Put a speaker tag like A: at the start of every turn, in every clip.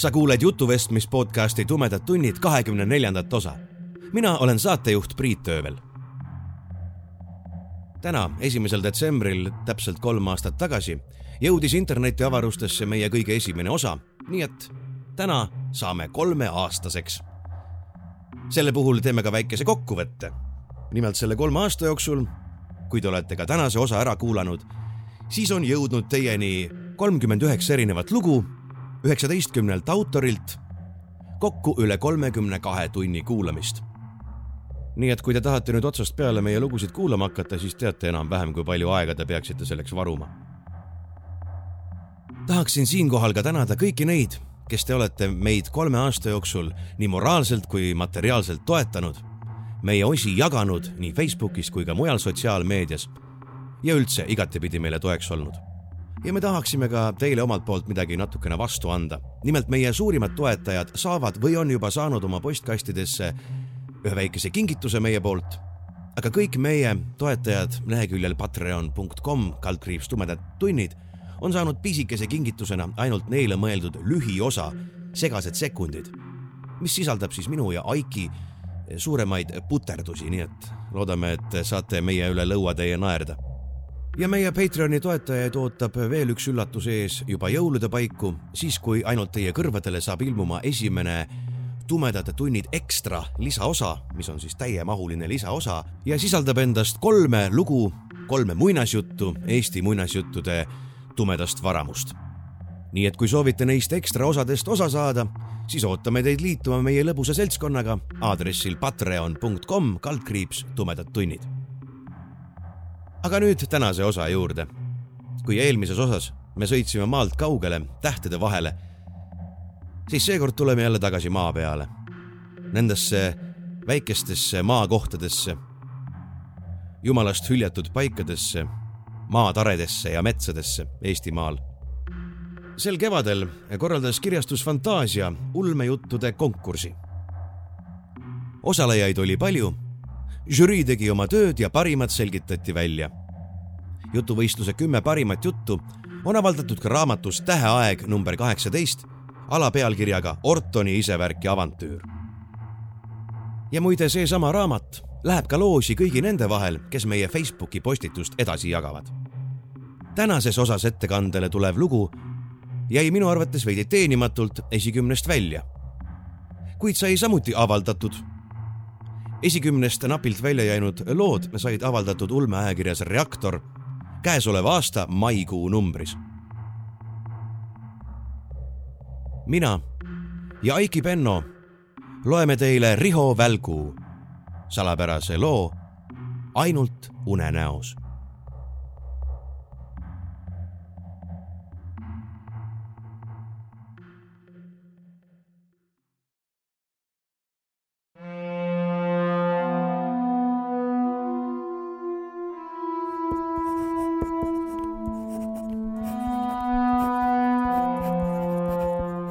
A: sa kuuled jutuvestmis podcasti Tumedad tunnid kahekümne neljandat osa. mina olen saatejuht Priit Öövel. täna, esimesel detsembril, täpselt kolm aastat tagasi, jõudis internetiavarustesse meie kõige esimene osa, nii et täna saame kolmeaastaseks. selle puhul teeme ka väikese kokkuvõtte. nimelt selle kolme aasta jooksul, kui te olete ka tänase osa ära kuulanud, siis on jõudnud teieni kolmkümmend üheksa erinevat lugu üheksateistkümnelt autorilt, kokku üle kolmekümne kahe tunni kuulamist. nii et kui te tahate nüüd otsast peale meie lugusid kuulama hakata, siis teate enam-vähem, kui palju aega te peaksite selleks varuma. tahaksin siinkohal ka tänada kõiki neid, kes te olete meid kolme aasta jooksul nii moraalselt kui materiaalselt toetanud, meie osi jaganud nii Facebookis kui ka mujal sotsiaalmeedias ja üldse igatepidi meile toeks olnud ja me tahaksime ka teile omalt poolt midagi natukene vastu anda. nimelt meie suurimad toetajad saavad või on juba saanud oma postkastidesse ühe väikese kingituse meie poolt. aga kõik meie toetajad leheküljel patreon.com kaldkriips tumedad tunnid on saanud pisikese kingitusena ainult neile mõeldud lühiosa segased sekundid, mis sisaldab siis minu ja Aiki suuremaid puterdusi, nii et loodame, et saate meie üle lõuatäie naerda ja meie Patreoni toetajaid ootab veel üks üllatus ees. Juba jõulude paiku, siis kui ainult teie kõrvadele saab ilmuma esimene tumedate tunnid ekstra lisaosa, mis on siis täiemahuline lisaosa ja sisaldab endast kolme lugu, kolme muinasjuttu Eesti muinasjuttude tumedast varamust. nii et kui soovite neist ekstra osadest osa saada, siis ootame teid liituma meie lõbusa seltskonnaga. Aadressil patreon.com kaldkriips tumedad tunnid aga nüüd tänase osa juurde. kui eelmises osas me sõitsime maalt kaugele tähtede vahele, siis seekord tuleme jälle tagasi maa peale. Nendesse väikestesse maakohtadesse, jumalast hüljatud paikadesse, maataredesse ja metsadesse Eestimaal. sel kevadel korraldas kirjastus Fantaasia ulmejuttude konkursi. osalejaid oli palju žürii tegi oma tööd ja parimad selgitati välja. jutuvõistluse kümme parimat juttu on avaldatud ka raamatus Täheaeg number kaheksateist alapealkirjaga Ortoni isevärk ja avantüür. ja muide, seesama raamat läheb ka loosi kõigi nende vahel, kes meie Facebooki postitust edasi jagavad. tänases osas ettekandele tulev lugu jäi minu arvates veidi teenimatult esikümnest välja. kuid sai samuti avaldatud esikümnest napilt välja jäänud lood said avaldatud ulmeajakirjas Reaktor käesoleva aasta maikuu numbris. mina ja Aiki Penno loeme teile Riho Välgu salapärase loo Ainult unenäos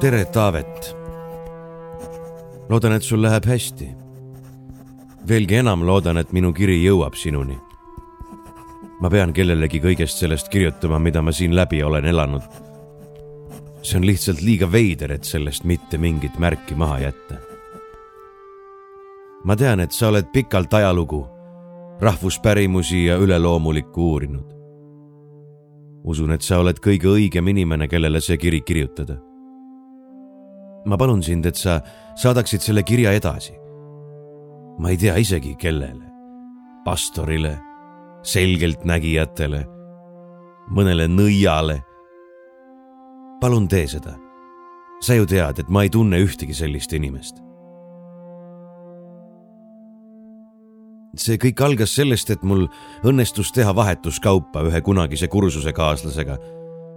A: tere, Taavet. loodan, et sul läheb hästi. veelgi enam loodan, et minu kiri jõuab sinuni. ma pean kellelegi kõigest sellest kirjutama, mida ma siin läbi olen elanud. see on lihtsalt liiga veider, et sellest mitte mingit märki maha jätta. ma tean, et sa oled pikalt ajalugu, rahvuspärimusi ja üleloomulikku uurinud. usun, et sa oled kõige õigem inimene, kellele see kiri kirjutada ma palun sind, et sa saadaksid selle kirja edasi. ma ei tea isegi kellele, pastorile, selgeltnägijatele, mõnele nõiale. palun tee seda. sa ju tead, et ma ei tunne ühtegi sellist inimest. see kõik algas sellest, et mul õnnestus teha vahetuskaupa ühe kunagise kursusekaaslasega,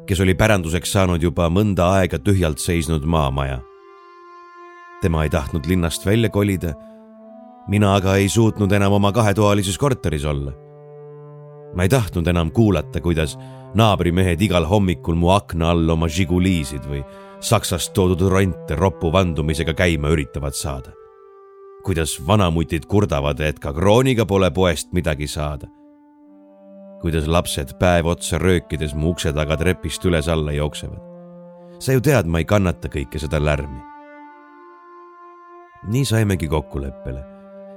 A: kes oli päranduseks saanud juba mõnda aega tühjalt seisnud maamaja tema ei tahtnud linnast välja kolida. mina aga ei suutnud enam oma kahetoalises korteris olla. ma ei tahtnud enam kuulata, kuidas naabrimehed igal hommikul mu akna all oma Žiguliisid või Saksast toodud ronte ropu vandumisega käima üritavad saada. kuidas vanamutid kurdavad, et ka krooniga pole poest midagi saada. kuidas lapsed päev otsa röökides mu ukse taga trepist üles-alla jooksevad. sa ju tead, ma ei kannata kõike seda lärmi. Nii saimegi kokkuleppele,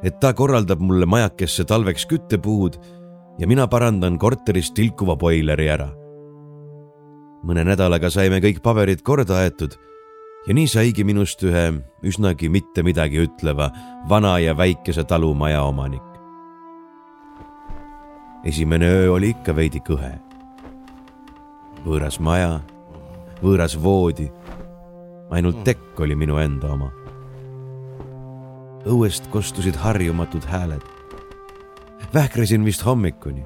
A: et ta korraldab mulle majakesse talveks küttepuud ja mina parandan korteris tilkuva boileri ära. mõne nädalaga saime kõik paberid korda aetud ja nii saigi minust ühe üsnagi mitte midagi ütleva vana ja väikese talumaja omanik. esimene öö oli ikka veidi kõhe. võõras maja, võõras voodi, ainult tekk oli minu enda oma. Õuest kostusid harjumatud hääled vähkresin vist hommikuni,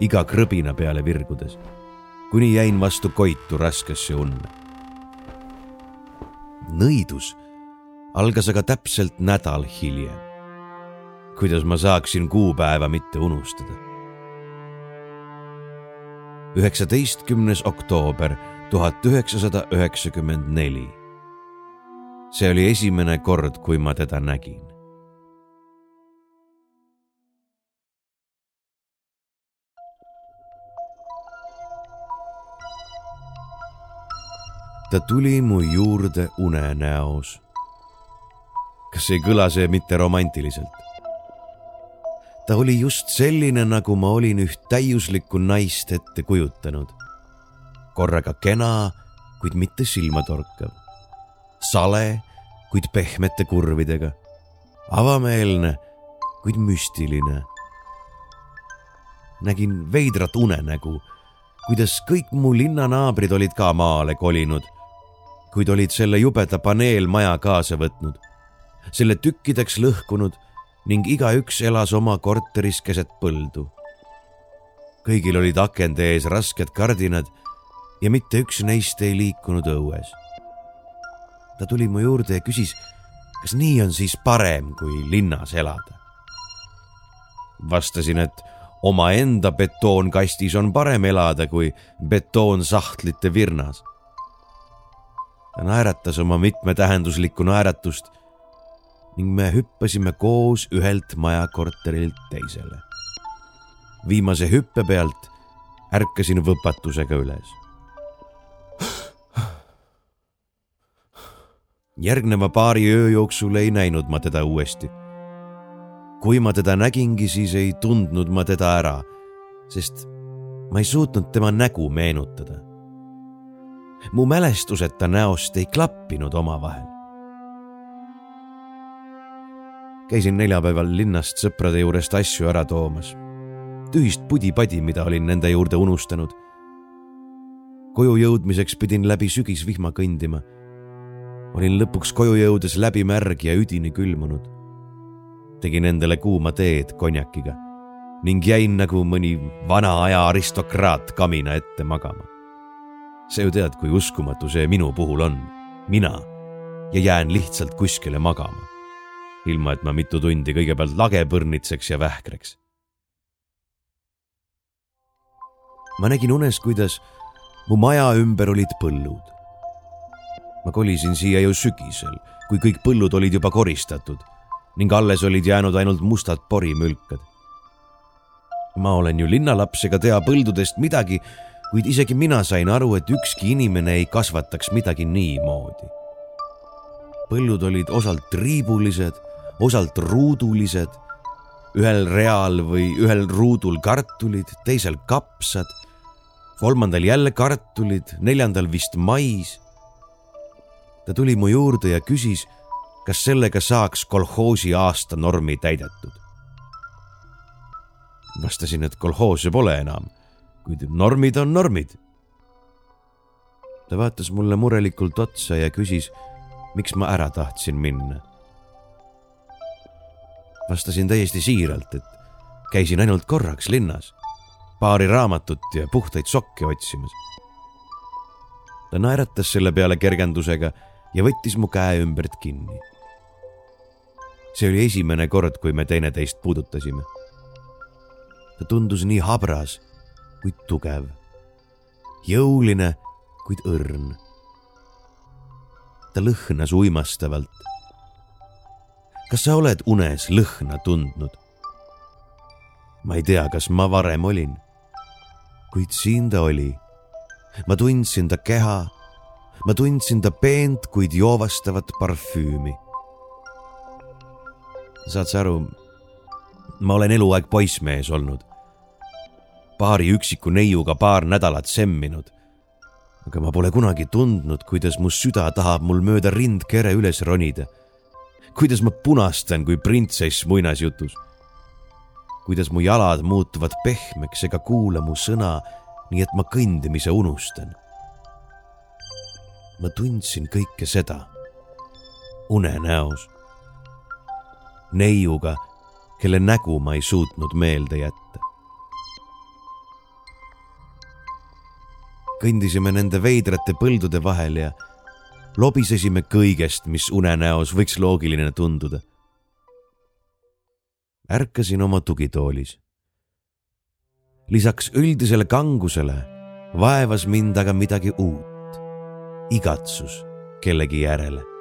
A: iga krõbina peale virgudes, kuni jäin vastu koitu raskesse unne. nõidus algas aga täpselt nädal hiljem. kuidas ma saaksin kuupäeva mitte unustada? üheksateistkümnes oktoober tuhat üheksasada üheksakümmend neli. see oli esimene kord, kui ma teda nägin. Ta tuli mu juurde unenäos. kas ei kõla see mitte romantiliselt? ta oli just selline, nagu ma olin üht täiuslikku naist ette kujutanud. korraga kena, kuid mitte silmatorkav. sale, kuid pehmete kurvidega. avameelne, kuid müstiline. nägin veidrat unenägu, kuidas kõik mu linnanaabrid olid ka maale kolinud kuid olid selle jubeda paneelmaja kaasa võtnud, selle tükkideks lõhkunud ning igaüks elas oma korteris keset põldu. kõigil olid akende ees rasked kardinad ja mitte üks neist ei liikunud õues. ta tuli mu juurde ja küsis, kas nii on siis parem, kui linnas elada. vastasin, et omaenda betoonkastis on parem elada kui betoonsahtlite virnas ta naeratas oma mitmetähenduslikku naeratust ning me hüppasime koos ühelt majakorterilt teisele. viimase hüppe pealt ärkasin võpatusega üles. järgneva paari öö jooksul ei näinud ma teda uuesti. kui ma teda nägingi, siis ei tundnud ma teda ära, sest ma ei suutnud tema nägu meenutada mu mälestused ta näost ei klappinud omavahel. käisin neljapäeval linnast sõprade juurest asju ära toomas. tühist pudi-padi, mida olin nende juurde unustanud. koju jõudmiseks pidin läbi sügisvihma kõndima. olin lõpuks koju jõudes läbi märg ja üdini külmunud. tegin endale kuuma teed konjakiga ning jäin nagu mõni vana aja aristokraat kamina ette magama sa ju tead, kui uskumatu see minu puhul on. mina ja jään lihtsalt kuskile magama. ilma, et ma mitu tundi kõigepealt lage põrnitseks ja vähkreks. ma nägin unes, kuidas mu maja ümber olid põllud. ma kolisin siia ju sügisel, kui kõik põllud olid juba koristatud ning alles olid jäänud ainult mustad porimülkad. ma olen ju linnalaps ega tea põldudest midagi kuid isegi mina sain aru, et ükski inimene ei kasvataks midagi niimoodi. põllud olid osalt triibulised, osalt ruudulised, ühel real või ühel ruudul kartulid, teisel kapsad, kolmandal jälle kartulid, neljandal vist mais. ta tuli mu juurde ja küsis, kas sellega saaks kolhoosi aastanormi täidetud. vastasin, et kolhoose pole enam kuid normid on normid. ta vaatas mulle murelikult otsa ja küsis, miks ma ära tahtsin minna. vastasin täiesti siiralt, et käisin ainult korraks linnas, paari raamatut ja puhtaid sokke otsimas. ta naeratas selle peale kergendusega ja võttis mu käe ümbert kinni. see oli esimene kord, kui me teineteist puudutasime. ta tundus nii habras, kuid tugev, jõuline, kuid õrn. ta lõhnas uimastavalt. kas sa oled unes lõhna tundnud? ma ei tea, kas ma varem olin, kuid siin ta oli. ma tundsin ta keha, ma tundsin ta peent, kuid joovastavat parfüümi saad sa aru, ma olen eluaeg poissmees olnud. Paari üksiku neiuga paar nädalat semminud. aga ma pole kunagi tundnud, kuidas mu süda tahab mul mööda rindkere üles ronida. kuidas ma punastan kui printsess muinasjutus. kuidas mu jalad muutuvad pehmeks ega kuula mu sõna, nii et ma kõndimise unustan. ma tundsin kõike seda unenäos neiuga, kelle nägu ma ei suutnud meelde jätta. Kõndisime nende veidrate põldude vahel ja lobisesime kõigest, mis unenäos võiks loogiline tunduda. ärkasin oma tugitoolis. lisaks üldisele kangusele vaevas mind aga midagi uut, igatsus kellegi järele.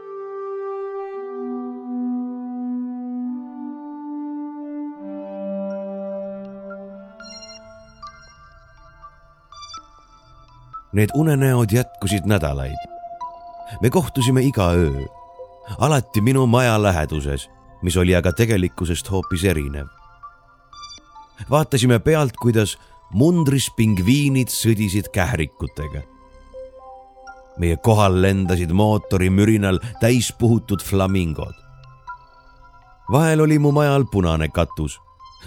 A: Need unenäod jätkusid nädalaid. me kohtusime iga öö, alati minu maja läheduses, mis oli aga tegelikkusest hoopis erinev. vaatasime pealt, kuidas mundris pingviinid sõdisid kährikutega. meie kohal lendasid mootorimürinal täispuhutud flamingod. vahel oli mu majal punane katus,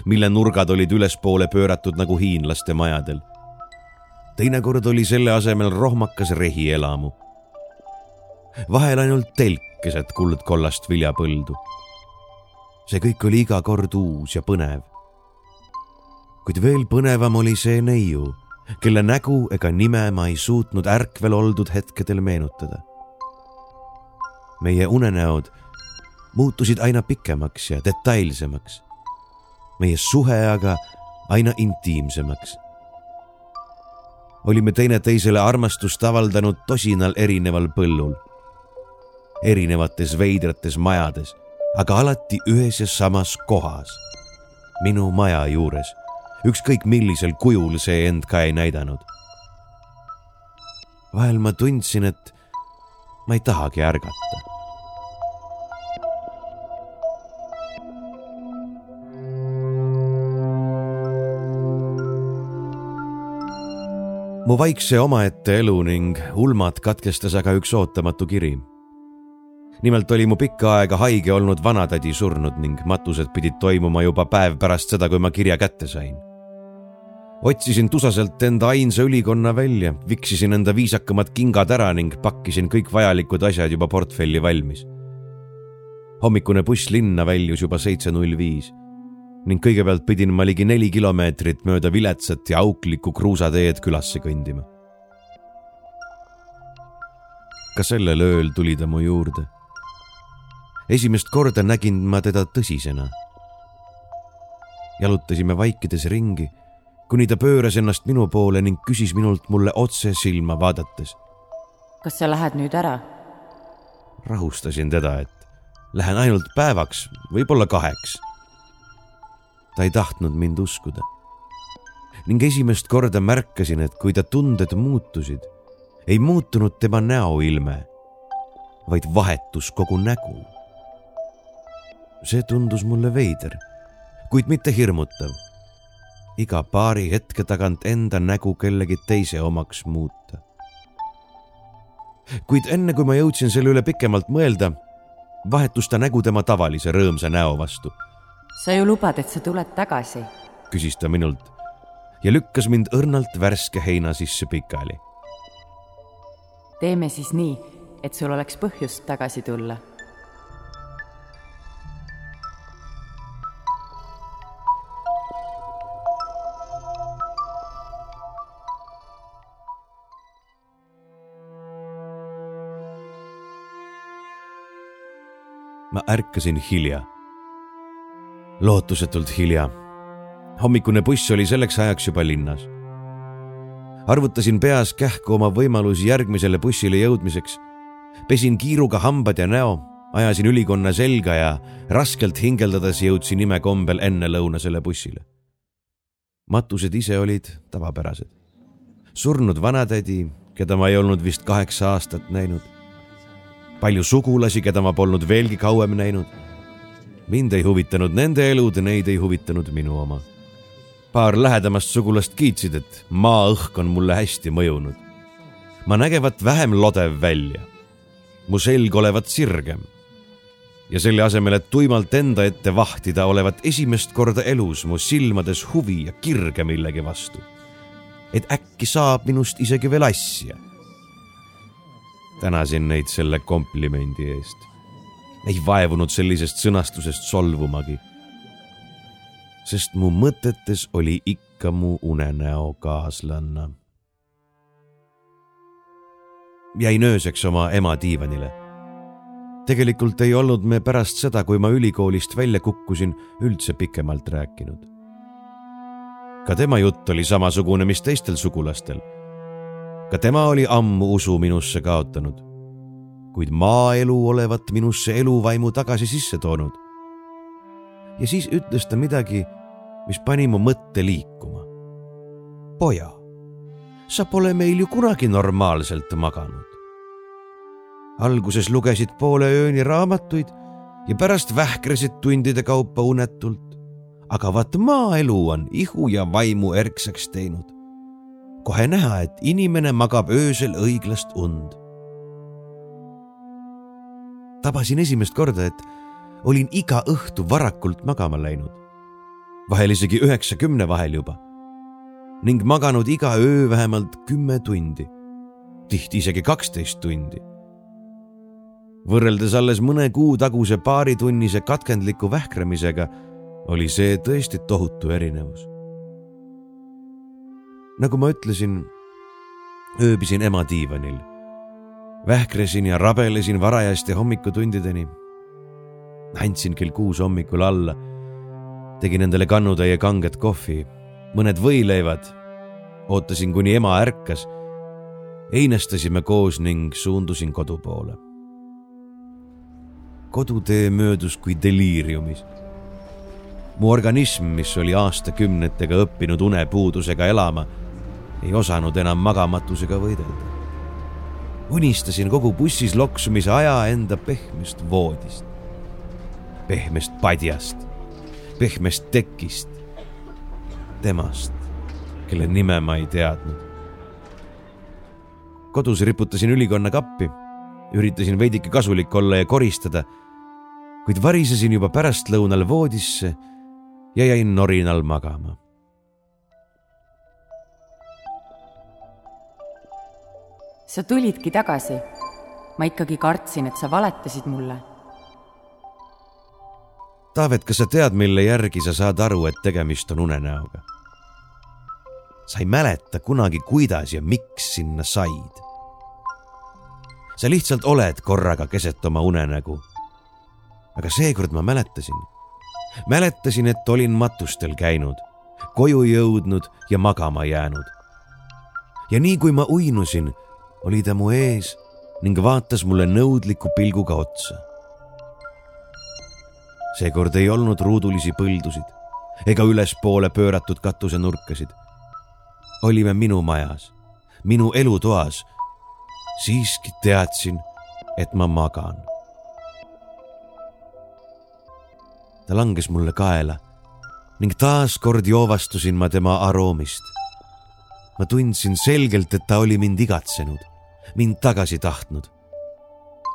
A: mille nurgad olid ülespoole pööratud nagu hiinlaste majadel teinekord oli selle asemel rohmakas rehielamu. vahel ainult telk keset kuldkollast viljapõldu. see kõik oli iga kord uus ja põnev. kuid veel põnevam oli see neiu, kelle nägu ega nime ma ei suutnud ärkvel oldud hetkedel meenutada. meie unenäod muutusid aina pikemaks ja detailsemaks. meie suhe aga aina intiimsemaks olime teineteisele armastust avaldanud tosinal erineval põllul, erinevates veidrates majades, aga alati ühes ja samas kohas, minu maja juures, ükskõik millisel kujul see end ka ei näidanud. vahel ma tundsin, et ma ei tahagi ärgata mu vaikse omaette elu ning ulmad katkestas aga üks ootamatu kiri. nimelt oli mu pikka aega haige olnud vanatädi surnud ning matused pidid toimuma juba päev pärast seda, kui ma kirja kätte sain. otsisin tusaselt enda ainsa ülikonna välja, viksisin enda viisakamad kingad ära ning pakkisin kõik vajalikud asjad juba portfelli valmis. hommikune buss linna väljus juba seitse null viis ning kõigepealt pidin ma ligi neli kilomeetrit mööda viletsat ja auklikku kruusateed külasse kõndima. ka sellel ööl tuli ta mu juurde. esimest korda nägin ma teda tõsisena. jalutasime vaikides ringi, kuni ta pööras ennast minu poole ning küsis minult mulle otse silma vaadates.
B: kas sa lähed nüüd ära?
A: rahustasin teda, et lähen ainult päevaks, võib-olla kaheks ta ei tahtnud mind uskuda. ning esimest korda märkasin, et kui ta tunded muutusid, ei muutunud tema näoilme, vaid vahetus kogu nägu. see tundus mulle veider, kuid mitte hirmutav. iga paari hetke tagant enda nägu kellegi teise omaks muuta. kuid enne kui ma jõudsin selle üle pikemalt mõelda, vahetus ta nägu tema tavalise rõõmsa näo vastu
B: sa ju lubad, et sa tuled tagasi?
A: küsis ta minult ja lükkas mind õrnalt värske heina sisse pikali.
B: teeme siis nii, et sul oleks põhjust tagasi tulla
A: ma ärkasin hilja lootusetult hilja. hommikune buss oli selleks ajaks juba linnas. arvutasin peas kähku oma võimalusi järgmisele bussile jõudmiseks. pesin kiiruga hambad ja näo, ajasin ülikonna selga ja raskelt hingeldades jõudsin imekombel ennelõunasele bussile. matused ise olid tavapärased. surnud vanatädi, keda ma ei olnud vist kaheksa aastat näinud. palju sugulasi, keda ma polnud veelgi kauem näinud mind ei huvitanud nende elud, neid ei huvitanud minu oma. paar lähedamast sugulast kiitsid, et maaõhk on mulle hästi mõjunud. ma nägevat vähem lodev välja. mu selg olevat sirgem. ja selle asemel, et tuimalt enda ette vahtida, olevat esimest korda elus mu silmades huvi ja kirge millegi vastu. et äkki saab minust isegi veel asja. tänasin neid selle komplimendi eest ei vaevunud sellisest sõnastusest solvumagi. sest mu mõtetes oli ikka mu unenäo kaaslanna. jäin ööseks oma ema diivanile. tegelikult ei olnud me pärast seda, kui ma ülikoolist välja kukkusin, üldse pikemalt rääkinud. ka tema jutt oli samasugune, mis teistel sugulastel. ka tema oli ammu usu minusse kaotanud kuid maaelu olevat minusse eluvaimu tagasi sisse toonud. ja siis ütles ta midagi, mis pani mu mõtte liikuma. poja, sa pole meil ju kunagi normaalselt maganud. alguses lugesid poole ööni raamatuid ja pärast vähkresid tundide kaupa unetult. aga vaat maaelu on ihu ja vaimu erksaks teinud. kohe näha, et inimene magab öösel õiglast und tabasin esimest korda, et olin iga õhtu varakult magama läinud. vahel isegi üheksakümne vahel juba. ning maganud iga öö vähemalt kümme tundi, tihti isegi kaksteist tundi. võrreldes alles mõne kuu taguse paaritunnise katkendliku vähkremisega oli see tõesti tohutu erinevus. nagu ma ütlesin, ööbisin ema diivanil vähklesin ja rabelesin varajasti hommikutundideni. andsin kell kuus hommikul alla. tegin endale kannutäie kanget kohvi, mõned võileivad. ootasin, kuni ema ärkas. einestasime koos ning suundusin kodu poole. kodutee möödus kui deliiriumis. mu organism, mis oli aastakümnetega õppinud unepuudusega elama, ei osanud enam magamatusega võidelda unistasin kogu bussis loksumise aja enda pehmest voodist, pehmest padjast, pehmest tekist, temast, kelle nime ma ei teadnud. kodus riputasin ülikonna kappi, üritasin veidike kasulik olla ja koristada, kuid varisesin juba pärastlõunal voodisse ja jäin norinal magama
B: sa tulidki tagasi. ma ikkagi kartsin, et sa valetasid mulle.
A: Taavet, kas sa tead, mille järgi sa saad aru, et tegemist on unenäoga? sa ei mäleta kunagi, kuidas ja miks sinna said. sa lihtsalt oled korraga keset oma unenägu. aga seekord ma mäletasin. mäletasin, et olin matustel käinud, koju jõudnud ja magama jäänud. ja nii kui ma uinusin oli ta mu ees ning vaatas mulle nõudliku pilguga otsa. seekord ei olnud ruudulisi põldusid ega ülespoole pööratud katusenurkasid. olime minu majas, minu elutoas. siiski teadsin, et ma magan. ta langes mulle kaela ning taaskord joovastusin ma tema aroomist. Ma tundsin selgelt, et ta oli mind igatsenud mind tagasi tahtnud.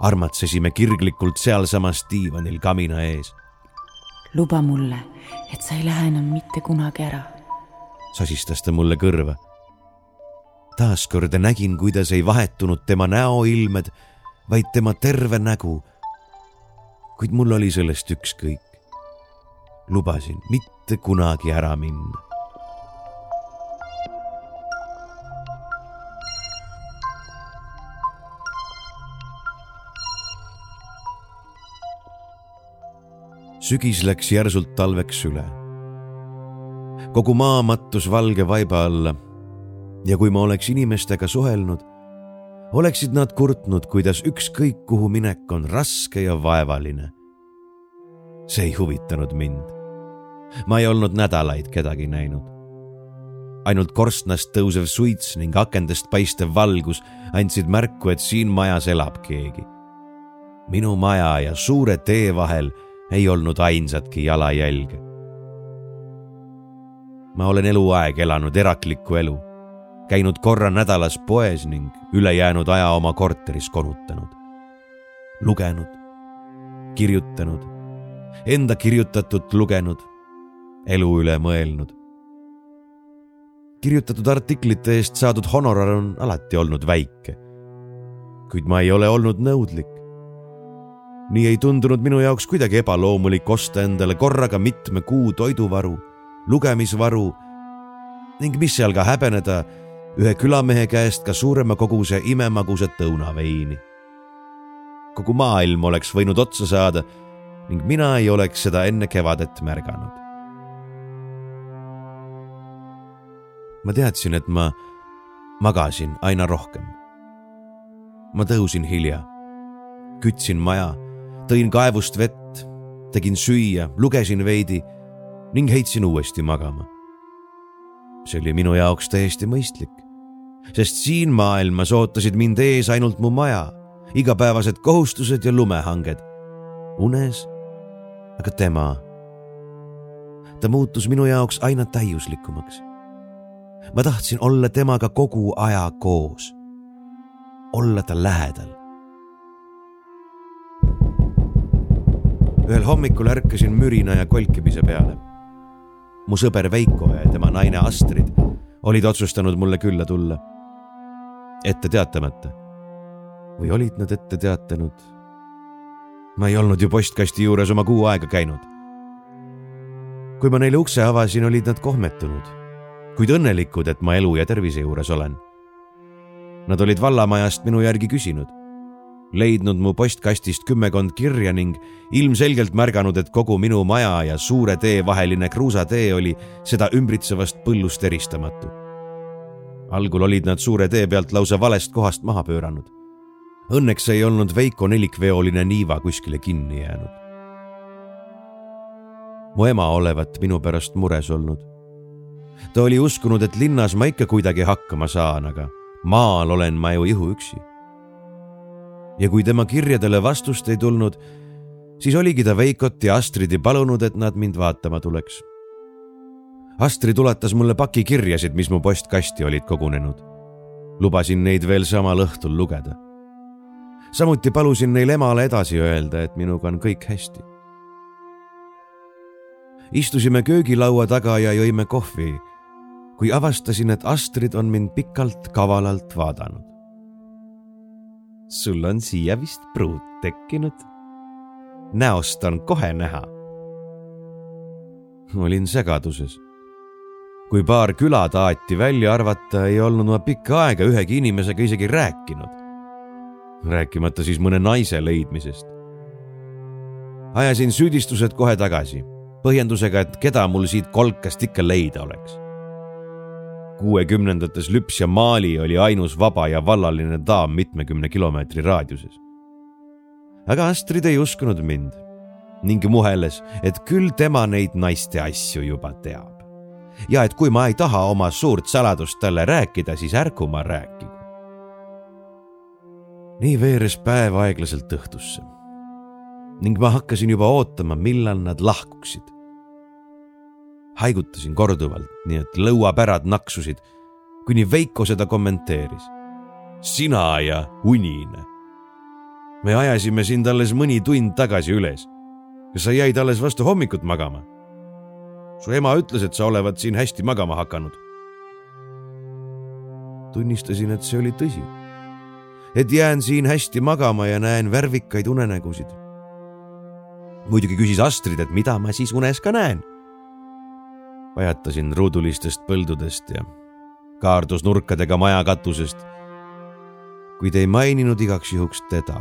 A: armatsesime kirglikult sealsamas diivanil kamina ees.
B: luba mulle, et sa ei lähe enam mitte kunagi ära.
A: sosistas ta mulle kõrva. taaskord nägin, kuidas ei vahetunud tema näoilmed, vaid tema terve nägu. kuid mul oli sellest ükskõik. lubasin mitte kunagi ära minna sügis läks järsult talveks üle. kogu maa mattus valge vaiba alla ja kui ma oleks inimestega suhelnud, oleksid nad kurtnud, kuidas ükskõik kuhu minek on raske ja vaevaline. see ei huvitanud mind. ma ei olnud nädalaid kedagi näinud. ainult korstnast tõusev suits ning akendest paistev valgus andsid märku, et siin majas elab keegi. minu maja ja suure tee vahel ei olnud ainsatki jalajälge. ma olen eluaeg elanud eraklikku elu, käinud korra nädalas poes ning ülejäänud aja oma korteris konutanud. lugenud, kirjutanud, enda kirjutatut lugenud, elu üle mõelnud. kirjutatud artiklite eest saadud honorar on alati olnud väike. kuid ma ei ole olnud nõudlik nii ei tundunud minu jaoks kuidagi ebaloomulik osta endale korraga mitme kuu toiduvaru, lugemisvaru ning mis seal ka häbeneda, ühe külamehe käest ka suurema koguse imemagusat õunaveini. kogu maailm oleks võinud otsa saada ning mina ei oleks seda enne kevadet märganud. ma teadsin, et ma magasin aina rohkem. ma tõusin hilja, kütsin maja tõin kaevust vett, tegin süüa, lugesin veidi ning heitsin uuesti magama. see oli minu jaoks täiesti mõistlik, sest siin maailmas ootasid mind ees ainult mu maja, igapäevased kohustused ja lumehanged. unes aga tema. ta muutus minu jaoks aina täiuslikumaks. ma tahtsin olla temaga kogu aja koos, olla ta lähedal ühel hommikul ärkasin mürina ja kolkimise peale. mu sõber Veiko ja tema naine Astrid olid otsustanud mulle külla tulla. ette teatamata. või olid nad ette teatanud? ma ei olnud ju postkasti juures oma kuu aega käinud. kui ma neile ukse avasin, olid nad kohmetunud, kuid õnnelikud, et ma elu ja tervise juures olen. Nad olid vallamajast minu järgi küsinud leidnud mu postkastist kümmekond kirja ning ilmselgelt märganud, et kogu minu maja ja suure tee vaheline kruusatee oli seda ümbritsevast põllust eristamatu. algul olid nad suure tee pealt lausa valest kohast maha pööranud. Õnneks ei olnud Veiko nelikveoline niiva kuskile kinni jäänud. mu ema olevat minu pärast mures olnud. ta oli uskunud, et linnas ma ikka kuidagi hakkama saan, aga maal olen ma ju ihuüksi ja kui tema kirjadele vastust ei tulnud, siis oligi ta Veikot ja Astridi palunud, et nad mind vaatama tuleks. Astrid ulatas mulle paki kirjasid, mis mu postkasti olid kogunenud. lubasin neid veel samal õhtul lugeda. samuti palusin neil emale edasi öelda, et minuga on kõik hästi. istusime köögilaua taga ja jõime kohvi, kui avastasin, et Astrid on mind pikalt kavalalt vaadanud sul on siia vist pruut tekkinud. näost on kohe näha. olin segaduses. kui paar külataati välja arvata, ei olnud ma pikka aega ühegi inimesega isegi rääkinud. rääkimata siis mõne naise leidmisest. ajasin süüdistused kohe tagasi, põhjendusega, et keda mul siit kolkast ikka leida oleks kuuekümnendates Lüps ja Mali oli ainus vaba ja vallaline daam mitmekümne kilomeetri raadiuses. aga Astrid ei uskunud mind ning muheles, et küll tema neid naiste asju juba teab. ja et kui ma ei taha oma suurt saladust talle rääkida, siis ärku ma rääkigu. nii veeres päev aeglaselt õhtusse ning ma hakkasin juba ootama, millal nad lahkuksid haigutasin korduvalt, nii et lõuapärad naksusid, kuni Veiko seda kommenteeris. sina ja unine. me ajasime sind alles mõni tund tagasi üles. kas sa jäid alles vastu hommikut magama? su ema ütles, et sa olevat siin hästi magama hakanud. tunnistasin, et see oli tõsi. et jään siin hästi magama ja näen värvikaid unenägusid. muidugi küsis Astrid, et mida ma siis unes ka näen pajatasin ruudulistest põldudest ja kaardus nurkadega maja katusest, kuid ei maininud igaks juhuks teda.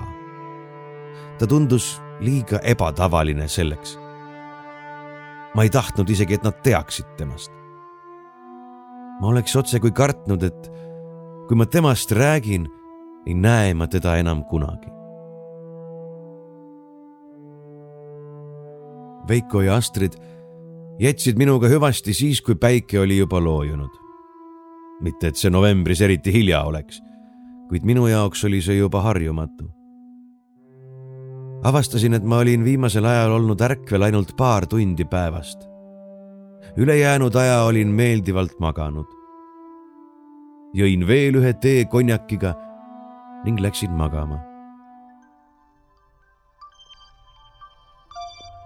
A: ta tundus liiga ebatavaline selleks, ma ei tahtnud isegi, et nad teaksid temast. ma oleks otsekui kartnud, et kui ma temast räägin, ei näe ma teda enam kunagi. Veiko ja Astrid jätsid minuga hüvasti siis, kui päike oli juba loojunud. mitte, et see novembris eriti hilja oleks, kuid minu jaoks oli see juba harjumatu. avastasin, et ma olin viimasel ajal olnud ärkvel ainult paar tundi päevast. ülejäänud aja olin meeldivalt maganud. jõin veel ühe tee konjakiga ning läksin magama.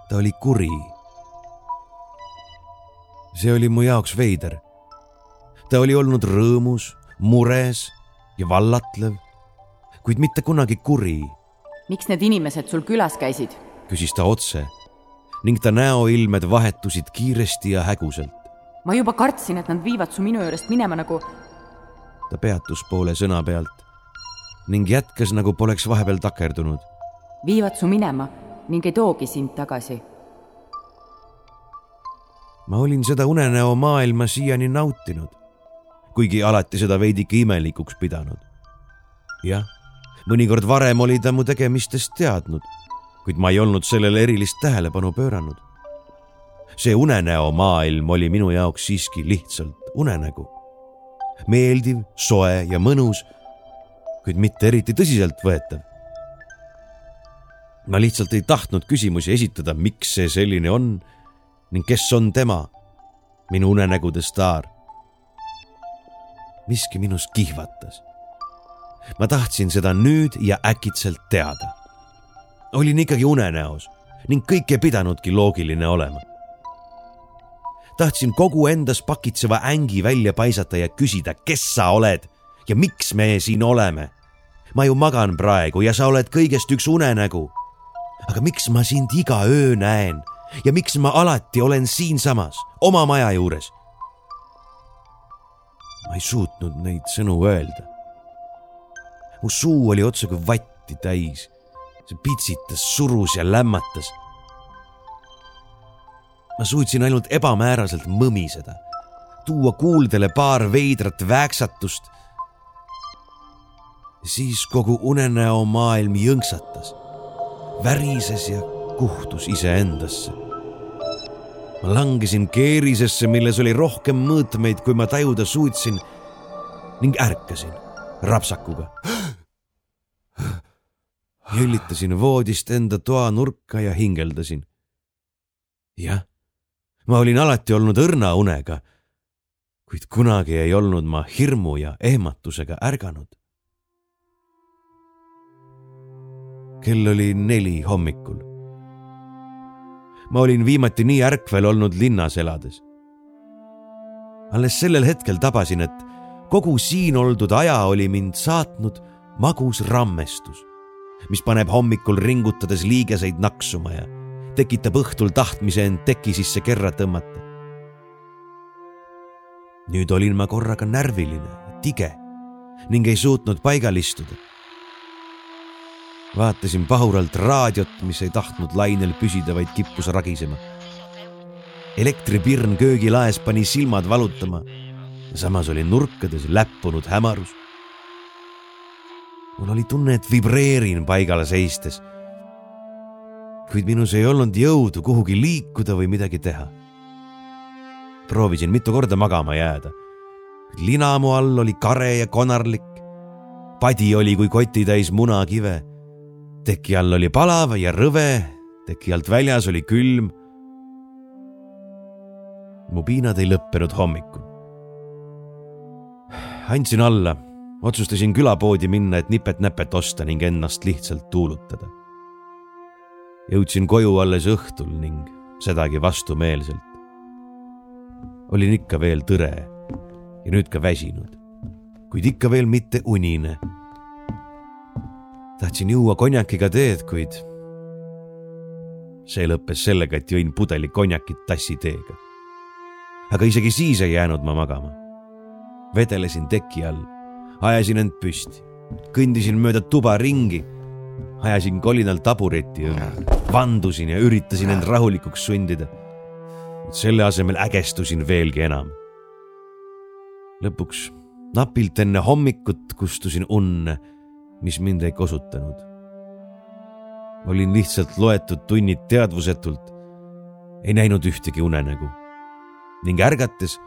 A: ta oli kuri see oli mu jaoks veider. ta oli olnud rõõmus, mures ja vallatlev, kuid mitte kunagi kuri.
B: miks need inimesed sul külas käisid?
A: küsis ta otse ning ta näoilmed vahetusid kiiresti ja häguselt.
B: ma juba kartsin, et nad viivad su minu juurest minema nagu.
A: ta peatus poole sõna pealt ning jätkas, nagu poleks vahepeal takerdunud.
B: viivad su minema ning ei toogi sind tagasi
A: ma olin seda unenäo maailma siiani nautinud, kuigi alati seda veidike imelikuks pidanud. jah, mõnikord varem oli ta mu tegemistest teadnud, kuid ma ei olnud sellele erilist tähelepanu pööranud. see unenäo maailm oli minu jaoks siiski lihtsalt unenägu. meeldiv, soe ja mõnus, kuid mitte eriti tõsiseltvõetav ma lihtsalt ei tahtnud küsimusi esitada, miks see selline on ning kes on tema, minu unenägude staar. miski minus kihvatas. ma tahtsin seda nüüd ja äkitselt teada. olin ikkagi unenäos ning kõik ei pidanudki loogiline olema. tahtsin kogu endas pakitseva ängi välja paisata ja küsida, kes sa oled ja miks me siin oleme. ma ju magan praegu ja sa oled kõigest üks unenägu. aga miks ma sind iga öö näen ja miks ma alati olen siinsamas, oma maja juures. ma ei suutnud neid sõnu öelda. mu suu oli otsekui vatti täis. see pitsitas, surus ja lämmatas. ma suutsin ainult ebamääraselt mõmiseda, tuua kuuldele paar veidrat vääksatust. siis kogu unenäo maailm jõnksatas, värises ja kuhtus iseendasse ma langesin keerisesse, milles oli rohkem mõõtmeid, kui ma tajuda suutsin ning ärkasin rapsakuga. jõllitasin voodist enda toa nurka ja hingeldasin. jah, ma olin alati olnud õrna unega, kuid kunagi ei olnud ma hirmu ja ehmatusega ärganud. kell oli neli hommikul ma olin viimati nii ärkvel olnud linnas elades. alles sellel hetkel tabasin, et kogu siin oldud aja oli mind saatnud magus rammestus, mis paneb hommikul ringutades liigeseid naksuma ja tekitab õhtul tahtmise end teki sisse kerra tõmmata. nüüd olin ma korraga närviline, tige ning ei suutnud paigal istuda vaatasin pahuralt raadiot, mis ei tahtnud lainel püsida, vaid kippus ragisema. elektripirn köögilaes pani silmad valutama samas oli nurkades läppunud hämarus. mul oli tunne, et vibreerin paigal seistes. kuid minus ei olnud jõudu kuhugi liikuda või midagi teha. proovisin mitu korda magama jääda. lina mu all oli kare ja konarlik. padi oli kui kotitäis munakive teki all oli palav ja rõve, teki alt väljas oli külm. mu piinad ei lõppenud hommikul. andsin alla, otsustasin külapoodi minna, et nipet-näpet osta ning ennast lihtsalt tuulutada. jõudsin koju alles õhtul ning sedagi vastumeelselt. olin ikka veel tõre ja nüüd ka väsinud, kuid ikka veel mitte unine tahtsin juua konjakiga teed, kuid see lõppes sellega, et jõin pudeli konjakit tassiteega. aga isegi siis ei jäänud ma magama. vedelesin teki all, ajasin end püsti, kõndisin mööda tuba ringi, ajasin kolinal tabureti ümber, vandusin ja üritasin end rahulikuks sundida. selle asemel ägestusin veelgi enam. lõpuks napilt enne hommikut kustusin unne, mis mind ei kosutanud. olin lihtsalt loetud tunnid teadvusetult, ei näinud ühtegi unenägu ning ärgates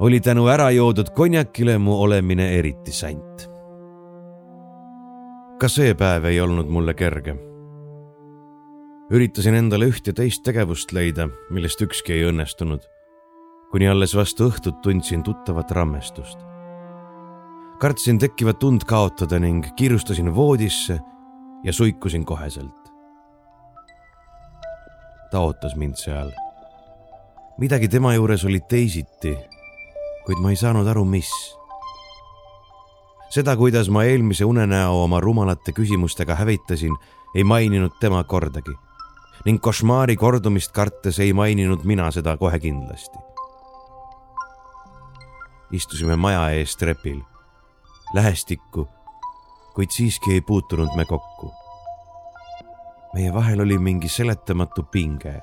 A: oli tänu ära joodud konjakile mu olemine eriti sant. ka see päev ei olnud mulle kerge üritasin endale üht ja teist tegevust leida, millest ükski ei õnnestunud. kuni alles vastu õhtut tundsin tuttavat rammestust. Kartsin tekkivat und kaotada ning kiirustasin voodisse ja suikusin koheselt. ta ootas mind seal. midagi tema juures oli teisiti, kuid ma ei saanud aru, mis seda, kuidas ma eelmise unenäo oma rumalate küsimustega hävitasin, ei maininud tema kordagi ning košmaari kordumist kartes ei maininud mina seda kohe kindlasti. istusime maja ees trepil, lähestikku, kuid siiski ei puutunud me kokku. meie vahel oli mingi seletamatu pinge.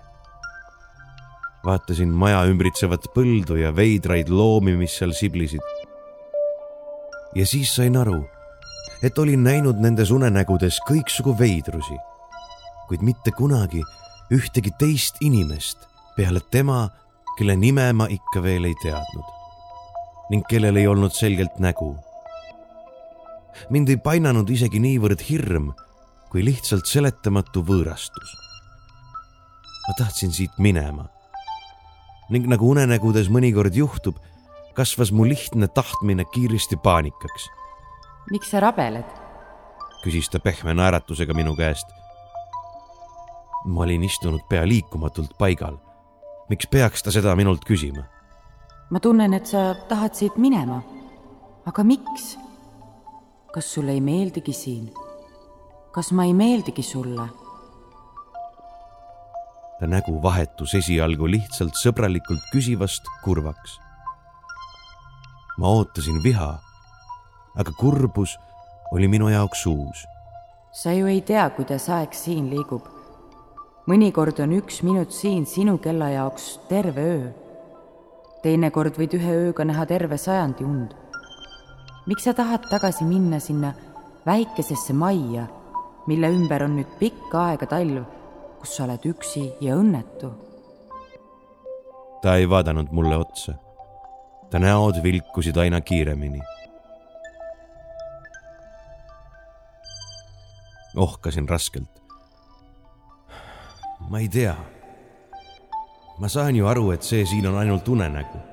A: vaatasin maja ümbritsevat põldu ja veidraid loomi, mis seal siblisid. ja siis sain aru, et olin näinud nendes unenägudes kõiksugu veidrusi kuid mitte kunagi ühtegi teist inimest peale tema, kelle nime ma ikka veel ei teadnud ning kellel ei olnud selgelt nägu. Mind ei painanud isegi niivõrd hirm, kui lihtsalt seletamatu võõrastus. ma tahtsin siit minema ning nagu unenägudes mõnikord juhtub, kasvas mu lihtne tahtmine kiiresti paanikaks.
B: miks sa rabeled?
A: küsis ta pehme naeratusega minu käest ma olin istunud pea liikumatult paigal. miks peaks ta seda minult küsima?
B: ma tunnen, et sa tahad siit minema. aga miks? Kas sulle ei meeldigi siin? kas ma ei meeldigi sulle?
A: ta nägu vahetus esialgu lihtsalt sõbralikult küsivast kurvaks. ma ootasin viha, aga kurbus oli minu jaoks uus.
B: sa ju ei tea, kuidas aeg siin liigub mõnikord on üks minut siin sinu kella jaoks terve öö. teinekord võid ühe ööga näha terve sajandi und. Miks sa tahad tagasi minna sinna väikesesse majja, mille ümber on nüüd pikka aega talv, kus sa oled üksi ja õnnetu?
A: ta ei vaadanud mulle otsa. ta näod vilkusid aina kiiremini. ohkasin raskelt ma ei tea. ma saan ju aru, et see siin on ainult unenägu.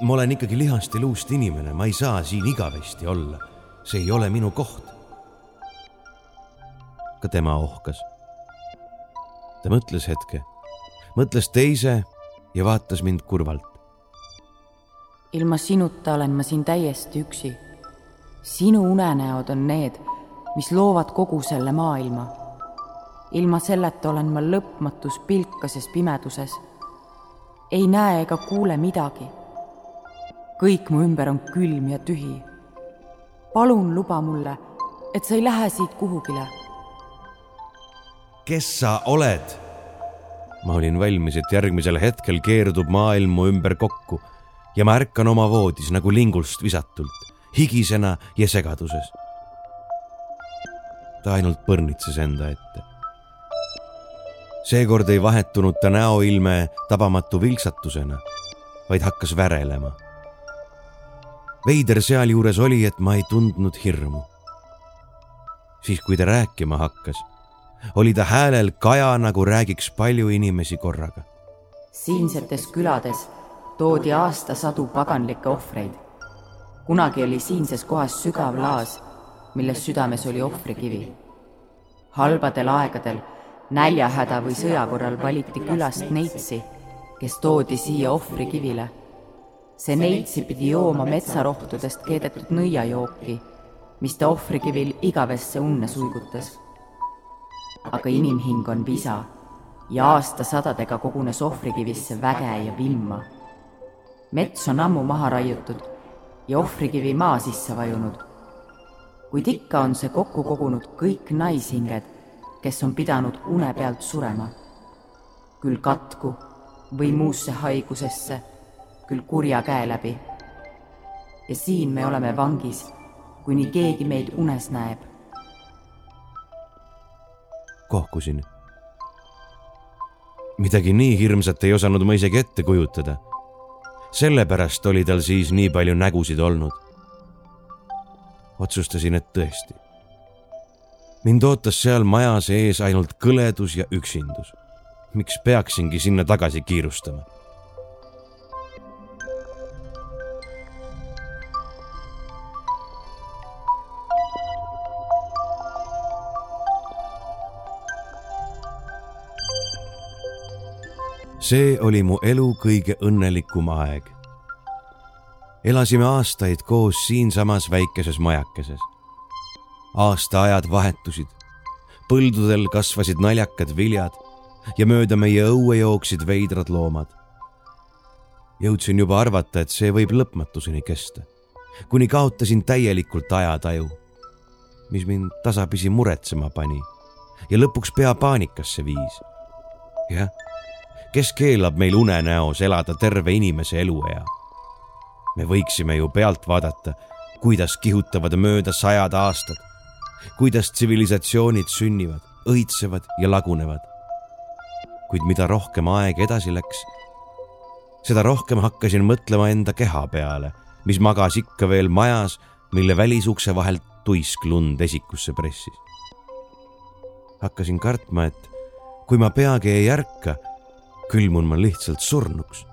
A: Ma olen ikkagi lihast ja luust inimene, ma ei saa siin igavesti olla. see ei ole minu koht. ka tema ohkas. ta mõtles hetke, mõtles teise ja vaatas mind kurvalt.
B: ilma sinuta olen ma siin täiesti üksi. sinu unenäod on need, mis loovad kogu selle maailma ilma selleta olen ma lõpmatus pilkases pimeduses. ei näe ega kuule midagi. Kõik mu ümber on külm ja tühi. palun luba mulle, et sa ei lähe siit kuhugile.
A: kes sa oled? ma olin valmis, et järgmisel hetkel keerdub maailm mu ümber kokku ja ma ärkan oma voodis nagu lingulst visatult, higisena ja segaduses. ta ainult põrnitses enda ette seekord ei vahetunud ta näoilme tabamatu vilksatusena, vaid hakkas värelema. Veider sealjuures oli, et ma ei tundnud hirmu. siis, kui ta rääkima hakkas, oli ta häälel kaja, nagu räägiks palju inimesi korraga.
B: siinsetes külades toodi aastasadu paganlikke ohvreid. kunagi oli siinses kohas sügav laas, milles südames oli ohvrikivi. halbadel aegadel näljahäda või sõja korral valiti külast neitsi, kes toodi siia ohvrikivile. See neitsi pidi jooma metsarohtudest keedetud nõiajooki, mis ta ohvrikivil igavesse unne suigutas. aga inimhing on visa ja aastasadadega kogunes ohvrikivisse väge ja vimma. mets on ammu maha raiutud ja ohvrikivi maa sisse vajunud. kuid ikka on see kokku kogunud kõik naishinged kes on pidanud une pealt surema. küll katku, või muusse haigusesse, küll kurja käe läbi. ja siin me oleme vangis, kuni keegi meid unes näeb.
A: kohkusin. midagi nii hirmsat ei osanud ma isegi ette kujutada. sellepärast oli tal siis nii palju nägusid olnud. otsustasin, et tõesti. mind ootas seal majas ees ainult kõledus ja üksindus miks peaksingi sinna tagasi kiirustama? See oli mu elu kõige õnnelikum aeg. elasime aastaid koos siinsamas väikeses majakeses. aastaajad vahetusid, põldudel kasvasid naljakad viljad ja mööda meie õue jooksid veidrad loomad. jõudsin juba arvata, et see võib lõpmatuseni kesta, kuni kaotasin täielikult ajataju, mis mind tasapisi muretsema pani ja lõpuks pea paanikasse viis. jah, kes keelab meil unenäos elada terve inimese eluea? me võiksime ju pealt vaadata, kuidas kihutavad mööda sajad aastad, kuidas tsivilisatsioonid sünnivad, õitsevad ja lagunevad kuid mida rohkem aeg edasi läks, seda rohkem hakkasin mõtlema enda keha peale, mis magas ikka veel majas, mille välisukse vahelt tuisk lund esikusse pressis. hakkasin kartma, et kui ma peagi ei ärka, külmun ma lihtsalt surnuks.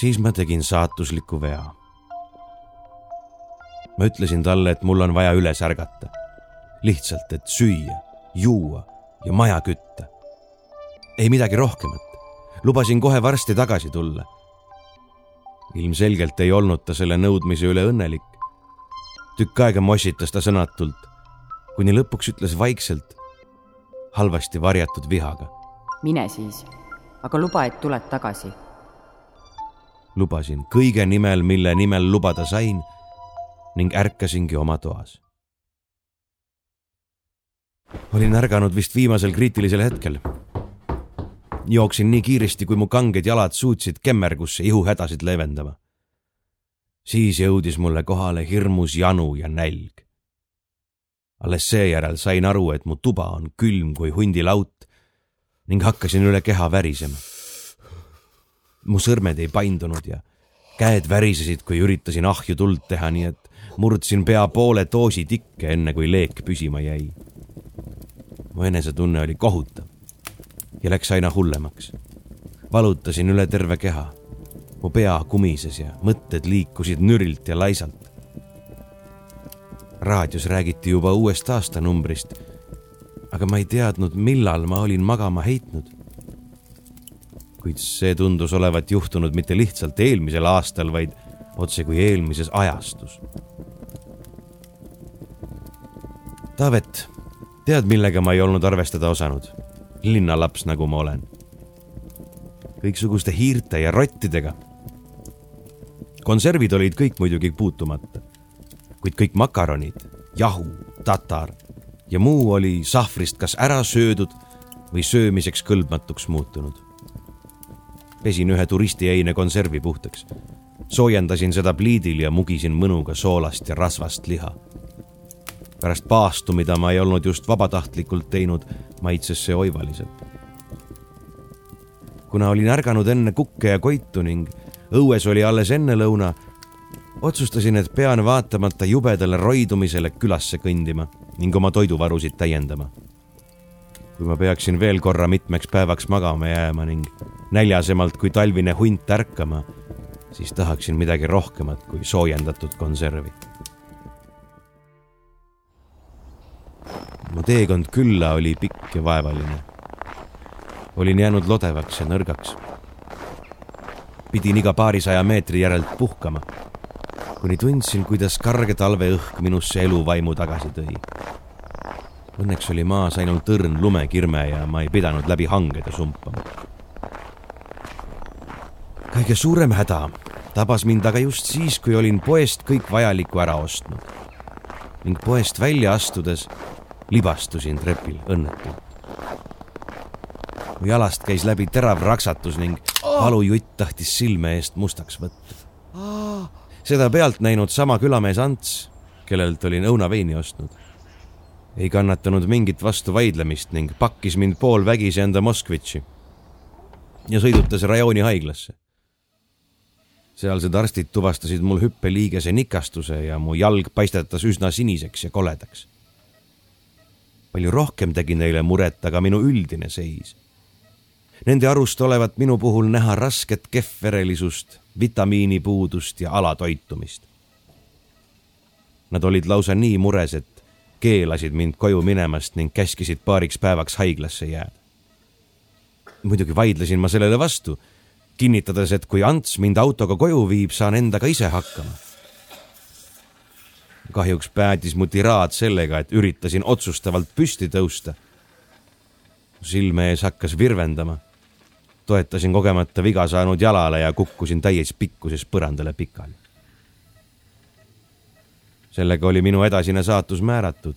A: siis ma tegin saatusliku vea. ma ütlesin talle, et mul on vaja üles ärgata. lihtsalt, et süüa, juua ja maja kütta. ei midagi rohkemat. lubasin kohe varsti tagasi tulla. ilmselgelt ei olnud ta selle nõudmise üle õnnelik. tükk aega mossitas ta sõnatult, kuni lõpuks ütles vaikselt, halvasti varjatud vihaga.
B: mine siis, aga luba, et tuled tagasi.
A: lubasin kõige nimel, mille nimel lubada sain ning ärkasingi oma toas olin ärganud vist viimasel kriitilisel hetkel. jooksin nii kiiresti, kui mu kanged jalad suutsid kemmergusse ihuhädasid leevendama. siis jõudis mulle kohale hirmus janu ja nälg. Alles seejärel sain aru, et mu tuba on külm kui hundilaut ning hakkasin üle keha värisema. mu sõrmed ei paindunud ja käed värisesid, kui üritasin ahju tuld teha, nii et murdsin pea poole doosi tikke, enne kui leek püsima jäi mu enesetunne oli kohutav ja läks aina hullemaks. valutasin üle terve keha. mu pea kumises ja mõtted liikusid nürilt ja laisalt. Raadios räägiti juba uuest aastanumbrist, aga ma ei teadnud, millal ma olin magama heitnud. kuid see tundus olevat juhtunud mitte lihtsalt eelmisel aastal, vaid otse kui eelmises ajastus. Taavet tead, millega ma ei olnud arvestada osanud? linnalaps, nagu ma olen. kõiksuguste hiirte ja rottidega. konservid olid kõik muidugi puutumata, kuid kõik makaronid, jahu, tatar ja muu oli sahvrist kas ära söödud või söömiseks kõlbmatuks muutunud. pesin ühe turistieine konservi puhtaks, soojendasin seda pliidil ja mugisin mõnuga soolast ja rasvast liha pärast paastu, mida ma ei olnud just vabatahtlikult teinud, maitses see oivaliselt. kuna olin ärganud enne kukke ja koitu ning õues oli alles ennelõuna, otsustasin, et pean vaatamata jubedale roidumisele külasse kõndima ning oma toiduvarusid täiendama. kui ma peaksin veel korra mitmeks päevaks magama jääma ning näljasemalt kui talvine hunt ärkama, siis tahaksin midagi rohkemat kui soojendatud konservi mu teekond külla oli pikk ja vaevaline. olin jäänud lodevaks ja nõrgaks. pidin iga paarisaja meetri järelt puhkama, kuni tundsin, kuidas karge talveõhk minusse eluvaimu tagasi tõi. Õnneks oli maas ainult õrn lumekirme ja ma ei pidanud läbi hangede sumpama. kõige suurem häda tabas mind aga just siis, kui olin poest kõik vajaliku ära ostnud ning poest välja astudes libastusin trepil õnnetult. mu jalast käis läbi terav raksatus ning valujutt tahtis silme eest mustaks võtta. Seda pealt näinud sama külamees Ants, kellelt olin õunaveini ostnud, ei kannatanud mingit vastuvaidlemist ning pakkis mind poolvägisi enda Moskvitši ja sõidutas rajooni haiglasse. sealsed arstid tuvastasid mul hüppeliigese nikastuse ja mu jalg paistetas üsna siniseks ja koledaks. palju rohkem tegi neile muret aga minu üldine seis Nende arust olevat minu puhul näha rasket kehvverelisust, vitamiinipuudust ja alatoitumist. Nad olid lausa nii mures, et keelasid mind koju minemast ning käskisid paariks päevaks haiglasse jääda. muidugi vaidlesin ma sellele vastu, kinnitades, et kui Ants mind autoga koju viib, saan endaga ise hakkama. kahjuks päädis mu tiraad sellega, et üritasin otsustavalt püsti tõusta. silme ees hakkas virvendama toetasin kogemata viga saanud jalale ja kukkusin täies pikkuses põrandale pikali. sellega oli minu edasine saatus määratud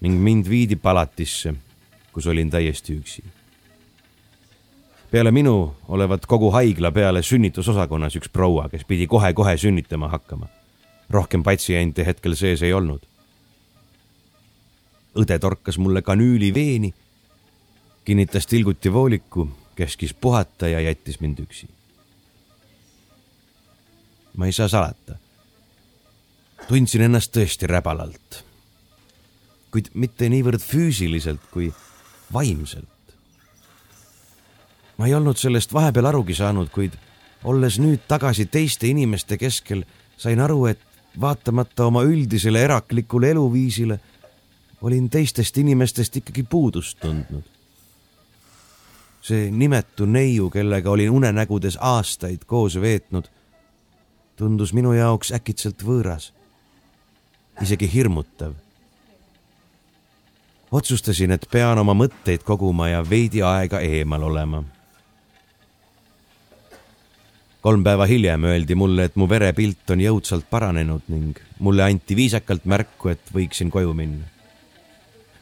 A: ning mind viidi palatisse, kus olin täiesti üksi. peale minu olevat kogu haigla peale sünnitusosakonnas üks proua, kes pidi kohe-kohe sünnitama hakkama. rohkem patsiente hetkel sees ei olnud. õde torkas mulle kanüüliveeni, kinnitas tilguti vooliku käskis puhata ja jättis mind üksi. ma ei saa salata. tundsin ennast tõesti räbalalt. kuid mitte niivõrd füüsiliselt kui vaimselt. ma ei olnud sellest vahepeal arugi saanud, kuid olles nüüd tagasi teiste inimeste keskel, sain aru, et vaatamata oma üldisele eraklikule eluviisile olin teistest inimestest ikkagi puudust tundnud see nimetu neiu, kellega olin unenägudes aastaid koos veetnud, tundus minu jaoks äkitselt võõras, isegi hirmutav. otsustasin, et pean oma mõtteid koguma ja veidi aega eemal olema. kolm päeva hiljem öeldi mulle, et mu verepilt on jõudsalt paranenud ning mulle anti viisakalt märku, et võiksin koju minna.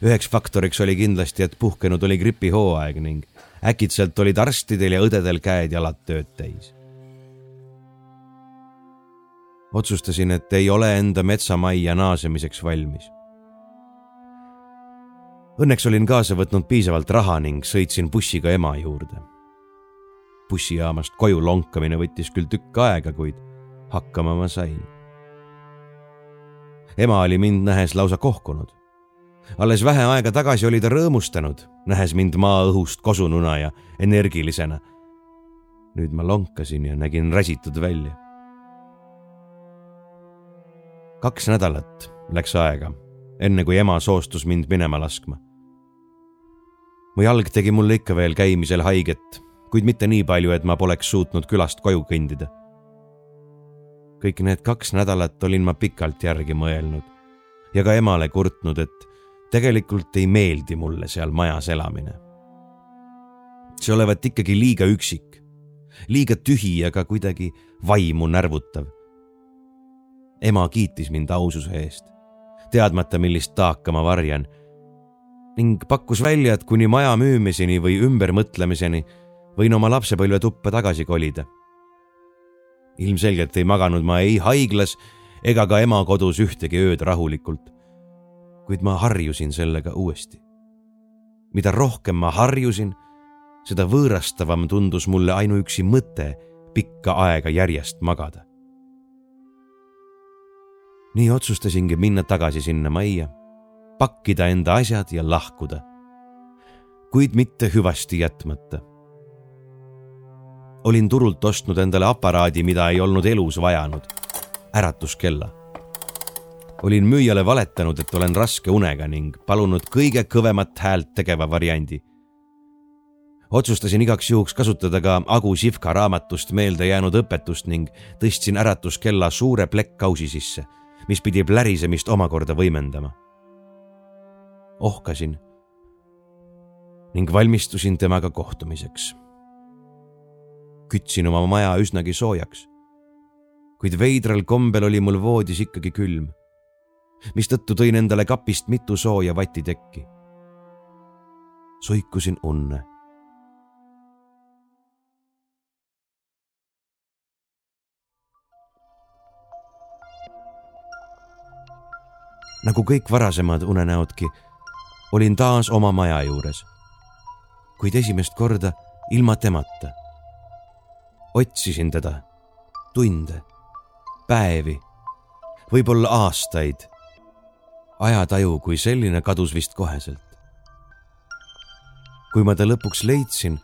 A: üheks faktoriks oli kindlasti, et puhkenud oli gripihooaeg ning äkitselt olid arstidel ja õdedel käed-jalad tööd täis. otsustasin, et ei ole enda metsamajja naasemiseks valmis. Õnneks olin kaasa võtnud piisavalt raha ning sõitsin bussiga ema juurde. bussijaamast koju lonkamine võttis küll tükk aega, kuid hakkama ma sain. ema oli mind nähes lausa kohkunud alles vähe aega tagasi oli ta rõõmustanud, nähes mind maa-õhust kosununa ja energilisena. nüüd ma lonkasin ja nägin räsitud välja. kaks nädalat läks aega, enne kui ema soostus mind minema laskma. mu jalg tegi mulle ikka veel käimisel haiget, kuid mitte nii palju, et ma poleks suutnud külast koju kõndida. kõik need kaks nädalat olin ma pikalt järgi mõelnud ja ka emale kurtnud, et tegelikult ei meeldi mulle seal majas elamine. see olevat ikkagi liiga üksik, liiga tühi, aga kuidagi vaimu närvutav. ema kiitis mind aususe eest, teadmata, millist taaka ma varjan ning pakkus välja, et kuni maja müümiseni või ümbermõtlemiseni võin oma lapsepõlvetuppa tagasi kolida. ilmselgelt ei maganud ma ei haiglas ega ka ema kodus ühtegi ööd rahulikult kuid ma harjusin sellega uuesti. mida rohkem ma harjusin, seda võõrastavam tundus mulle ainuüksi mõte pikka aega järjest magada. nii otsustasingi minna tagasi sinna majja, pakkida enda asjad ja lahkuda, kuid mitte hüvasti jätmata. olin turult ostnud endale aparaadi, mida ei olnud elus vajanud, äratuskella olin müüjale valetanud, et olen raske unega ning palunud kõige kõvemat häält tegeva variandi. otsustasin igaks juhuks kasutada ka Agu Sivka raamatust meelde jäänud õpetust ning tõstsin äratuskella suure plekkkausi sisse, mis pidi plärisemist omakorda võimendama. ohkasin ning valmistusin temaga kohtumiseks. kütsin oma maja üsnagi soojaks kuid veidral kombel oli mul voodis ikkagi külm mistõttu tõin endale kapist mitu sooja vatitekki. suikusin unne nagu kõik varasemad unenäodki, olin taas oma maja juures. kuid esimest korda ilma temata. otsisin teda tunde, päevi, võib-olla aastaid ajataju kui selline kadus vist koheselt. kui ma ta lõpuks leidsin,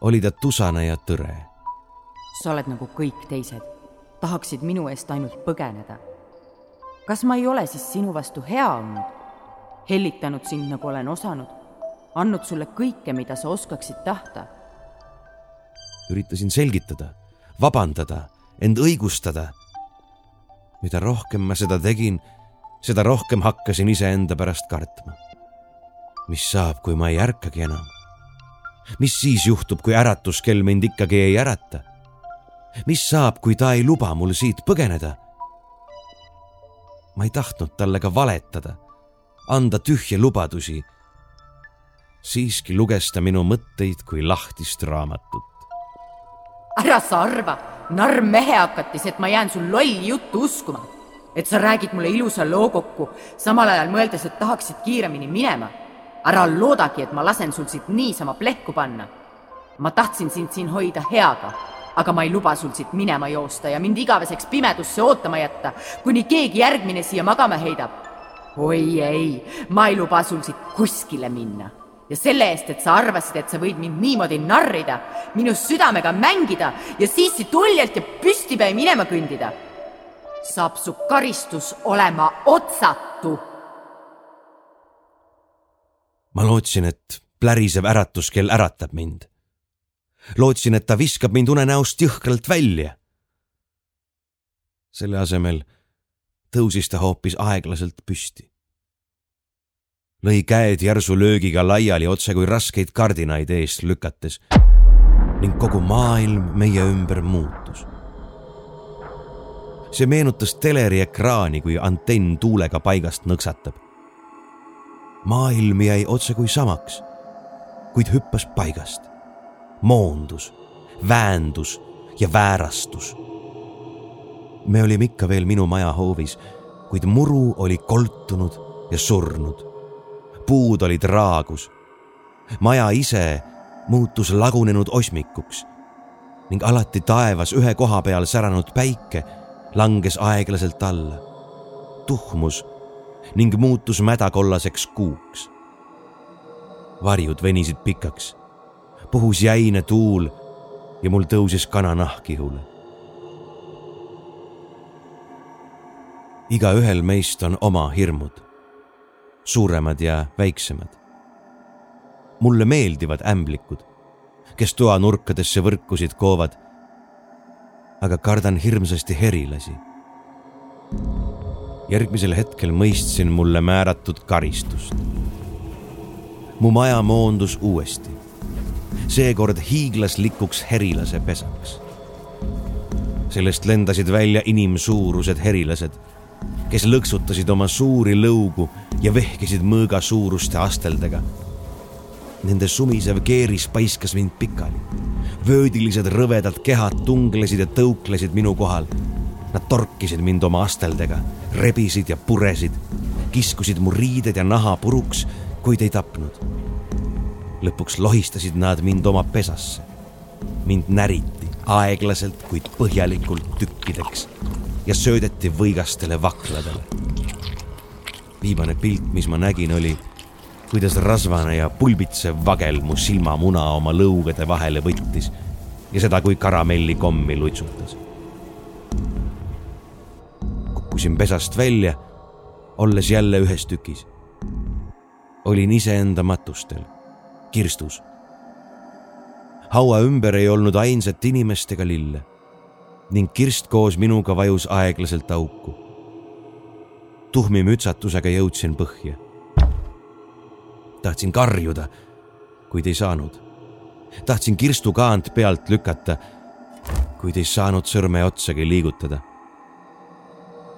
A: oli ta tusane ja tõre.
B: sa oled nagu kõik teised, tahaksid minu eest ainult põgeneda. kas ma ei ole siis sinu vastu hea olnud? hellitanud sind, nagu olen osanud, andnud sulle kõike, mida sa oskaksid tahta.
A: üritasin selgitada, vabandada, end õigustada. mida rohkem ma seda tegin, seda rohkem hakkasin iseenda pärast kartma. mis saab, kui ma ei ärkagi enam? mis siis juhtub, kui äratuskell mind ikkagi ei ärata? mis saab, kui ta ei luba mul siit põgeneda? ma ei tahtnud talle ka valetada anda tühje lubadusi. siiski luges ta minu mõtteid kui lahtist raamatut.
B: ära sa arva, narr mehehakatis, et ma jään sul lolli juttu uskuma. Et sa räägid mulle ilusa loo kokku, samal ajal mõeldes, et tahaksid kiiremini minema. ära loodagi, et ma lasen sul siit niisama plehku panna. ma tahtsin sind siin hoida heaga aga ma ei luba sul siit minema joosta ja mind igaveseks pimedusse ootama jätta, kuni keegi järgmine siia magama heidab oi ei, ma ei luba sul siit kuskile minna. ja selle eest, et sa arvasid, et sa võid mind niimoodi narrida, minu südamega mängida ja siis siit uljalt ja püstipäi minema kõndida, saab su karistus olema otsatu.
A: ma lootsin, et plärisev äratuskell äratab mind. lootsin, et ta viskab mind unenäost jõhkralt välja. selle asemel tõusis ta hoopis aeglaselt püsti. lõi käed järsu löögiga laiali otse kui raskeid kardinaid eest lükates ning kogu maailm meie ümber muutus. See meenutas teleri ekraani, kui antenn tuulega paigast nõksatab. maailm jäi otse kui samaks, kuid hüppas paigast, moondus, väändus ja väärastus me olime ikka veel minu maja hoovis, kuid muru oli koltunud ja surnud. puud olid raagus. maja ise muutus lagunenud osmikuks ning alati taevas ühe koha peal säranud päike langes aeglaselt alla, tuhmus ning muutus mädakollaseks kuuks. varjud venisid pikaks, puhus jäine tuul ja mul tõusis kananahk ihule igaühel meist on oma hirmud, suuremad ja väiksemad. mulle meeldivad ämblikud, kes toanurkadesse võrkusid koovad. Aga kardan hirmsasti herilasi. järgmisel hetkel mõistsin mulle määratud karistust. mu maja moondus uuesti, seekord hiiglaslikuks herilase pesaks sellest lendasid välja inimsuurused herilased kes lõksutasid oma suuri lõugu ja vehkisid mõõgasuuruste asteldega. Nende sumisev keeris paiskas mind pikali. vöödilised rõvedad kehad tunglesid ja tõuklesid minu kohal. Nad torkisid mind oma asteldega, rebisid ja puresid, kiskusid mu riided ja naha puruks, kuid ei tapnud. lõpuks lohistasid nad mind oma pesasse. mind näriti aeglaselt, kuid põhjalikult tükkideks ja söödeti võigastele vakladele. viimane pilt, mis ma nägin, oli, kuidas rasvane ja pulbitsev vagel mu silmamuna oma lõugade vahele võttis ja seda kui karamellikommi lutsutas. kukkusin pesast välja, olles jälle ühes tükis. olin iseenda matustel, kirstus. haua ümber ei olnud ainsat inimest ega lille ning kirst koos minuga vajus aeglaselt auku. tuhmi mütsatusega jõudsin põhja. Tahtsin karjuda, kuid ei saanud. tahtsin kirstu kaant pealt lükata, kuid ei saanud sõrme otsagi liigutada.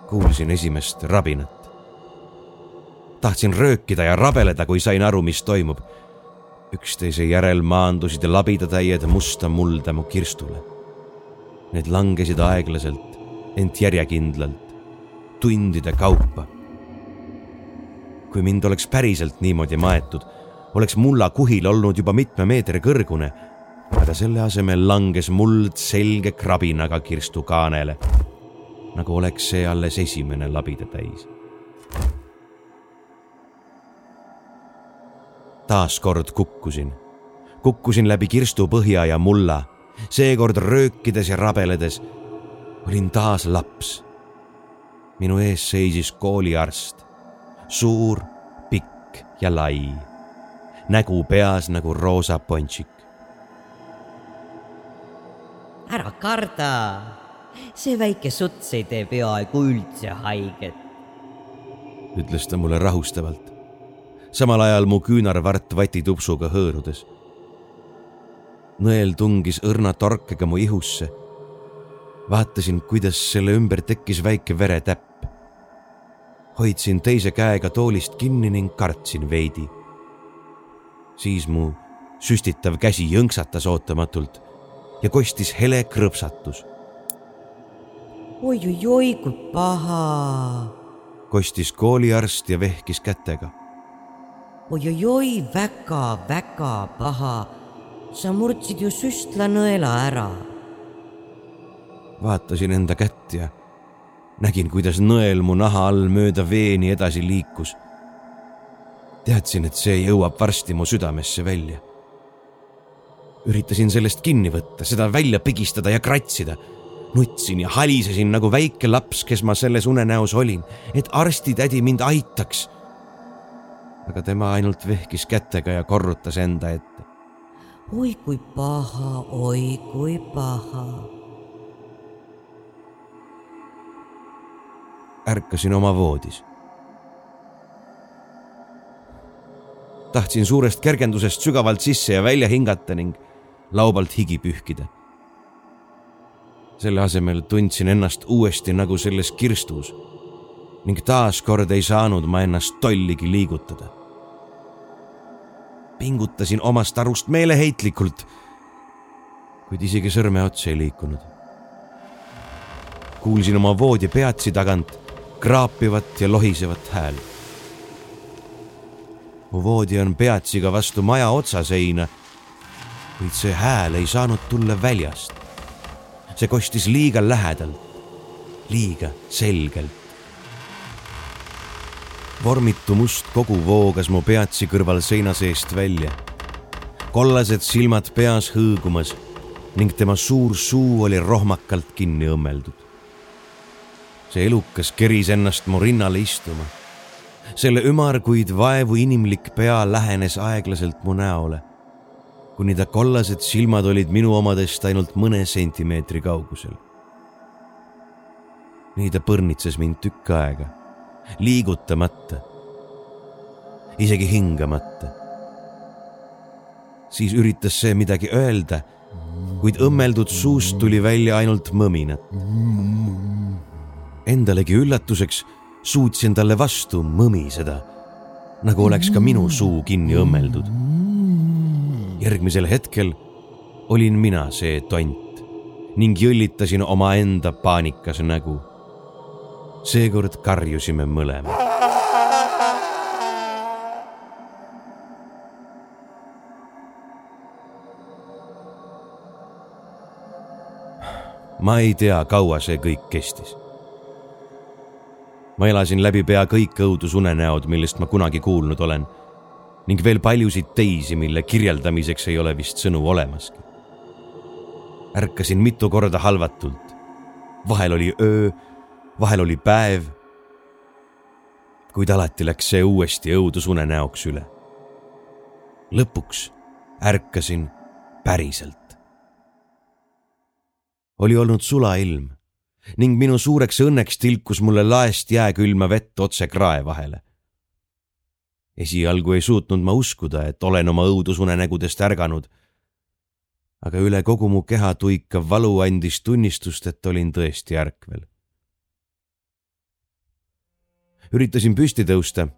A: kuulsin esimest rabinat. tahtsin röökida ja rabeleda, kui sain aru, mis toimub. üksteise järel maandusid labidatäied musta mulda mu kirstule Need langesid aeglaselt, ent järjekindlalt, tundide kaupa. Kui mind oleks päriselt niimoodi maetud, oleks mulla kuhil olnud juba mitme meetri kõrgune, aga selle asemel langes muld selge krabinaga kirstu kaanele, nagu oleks see alles esimene labida täis. taas kord kukkusin, kukkusin läbi kirstu põhja ja mulla, seekord röökides ja rabeledes. olin taas laps. minu ees seisis kooliarst, suur, pikk ja lai, nägu peas nagu roosa pontsik.
C: ära karda, see väike suts ei tee peaaegu üldse haiget,
A: ütles ta mulle rahustavalt samal ajal mu küünarvart vatitupsuga hõõrudes. nõel tungis õrna torkega mu ihusse. vaatasin, kuidas selle ümber tekkis väike veretäpp. Hoidsin teise käega toolist kinni ning kartsin veidi. siis mu süstitav käsi jõnksatas ootamatult ja kostis hele krõpsatus.
C: oi-oi-oi, kui paha,
A: kostis kooliarst ja vehkis kätega
C: oi-oi-oi, väga-väga paha. sa murdsid ju süstlanõela ära.
A: vaatasin enda kätt ja nägin, kuidas nõel mu naha all mööda veeni edasi liikus. teadsin, et see jõuab varsti mu südamesse välja. üritasin sellest kinni võtta, seda välja pigistada ja kratsida nutsin ja halisesin nagu väike laps, kes ma selles unenäos olin, et arstitädi mind aitaks aga tema ainult vehkis kätega ja korrutas enda ette.
C: oi kui paha, oi kui paha.
A: Ärkasin oma voodis. tahtsin suurest kergendusest sügavalt sisse ja välja hingata ning laubalt higi pühkida. selle asemel tundsin ennast uuesti nagu selles kirstus ning taaskord ei saanud ma ennast tolligi liigutada pingutasin omast arust meeleheitlikult, kuid isegi sõrmeots ei liikunud. kuulsin oma voodi peatsi tagant kraapivat ja lohisevat häält. mu voodi on peatsiga vastu maja otsaseina, kuid see hääl ei saanud tulla väljast. see kostis liiga lähedalt, liiga selgelt vormitu must kogu voogas mu peatsi kõrval seina seest välja. kollased silmad peas hõõgumas ning tema suur suu oli rohmakalt kinni õmmeldud. See elukas keris ennast mu rinnale istuma. selle ümar, kuid vaevu inimlik pea lähenes aeglaselt mu näole, kuni ta kollased silmad olid minu omadest ainult mõne sentimeetri kaugusel. nii ta põrnitses mind tükk aega liigutamata, isegi hingamata. siis üritas see midagi öelda, kuid õmmeldud suust tuli välja ainult mõminat. Endalegi üllatuseks suutsin talle vastu mõmiseda, nagu oleks ka minu suu kinni õmmeldud. järgmisel hetkel olin mina see tont ning jõllitasin omaenda paanikas nägu seekord karjusime mõlemad. ma ei tea, kaua see kõik kestis. Ma elasin läbi pea kõik õudusunenäod, millest ma kunagi kuulnud olen ning veel paljusid teisi, mille kirjeldamiseks ei ole vist sõnu olemaski. ärkasin mitu korda halvatult. vahel oli öö vahel oli päev, kuid alati läks see uuesti õudusunenäoks üle. lõpuks ärkasin päriselt. oli olnud sulailm ning minu suureks õnneks tilkus mulle laest jääkülma vett otse krae vahele. esialgu ei suutnud ma uskuda, et olen oma õudusunenägudest ärganud. aga üle kogu mu keha tuikav valu andis tunnistust, et olin tõesti ärkvel üritasin püsti tõusta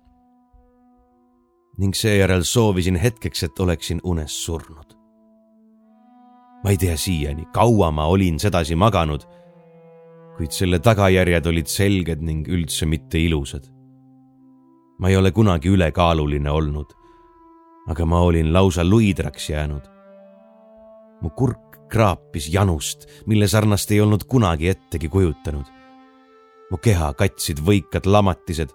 A: ning seejärel soovisin hetkeks, et oleksin unes surnud. ma ei tea siiani, kaua ma olin sedasi maganud, kuid selle tagajärjed olid selged ning üldse mitte ilusad. ma ei ole kunagi ülekaaluline olnud, aga ma olin lausa luidraks jäänud. mu kurk kraapis janust, mille sarnast ei olnud kunagi ettegi kujutanud. mu keha katsid võikad lamatised,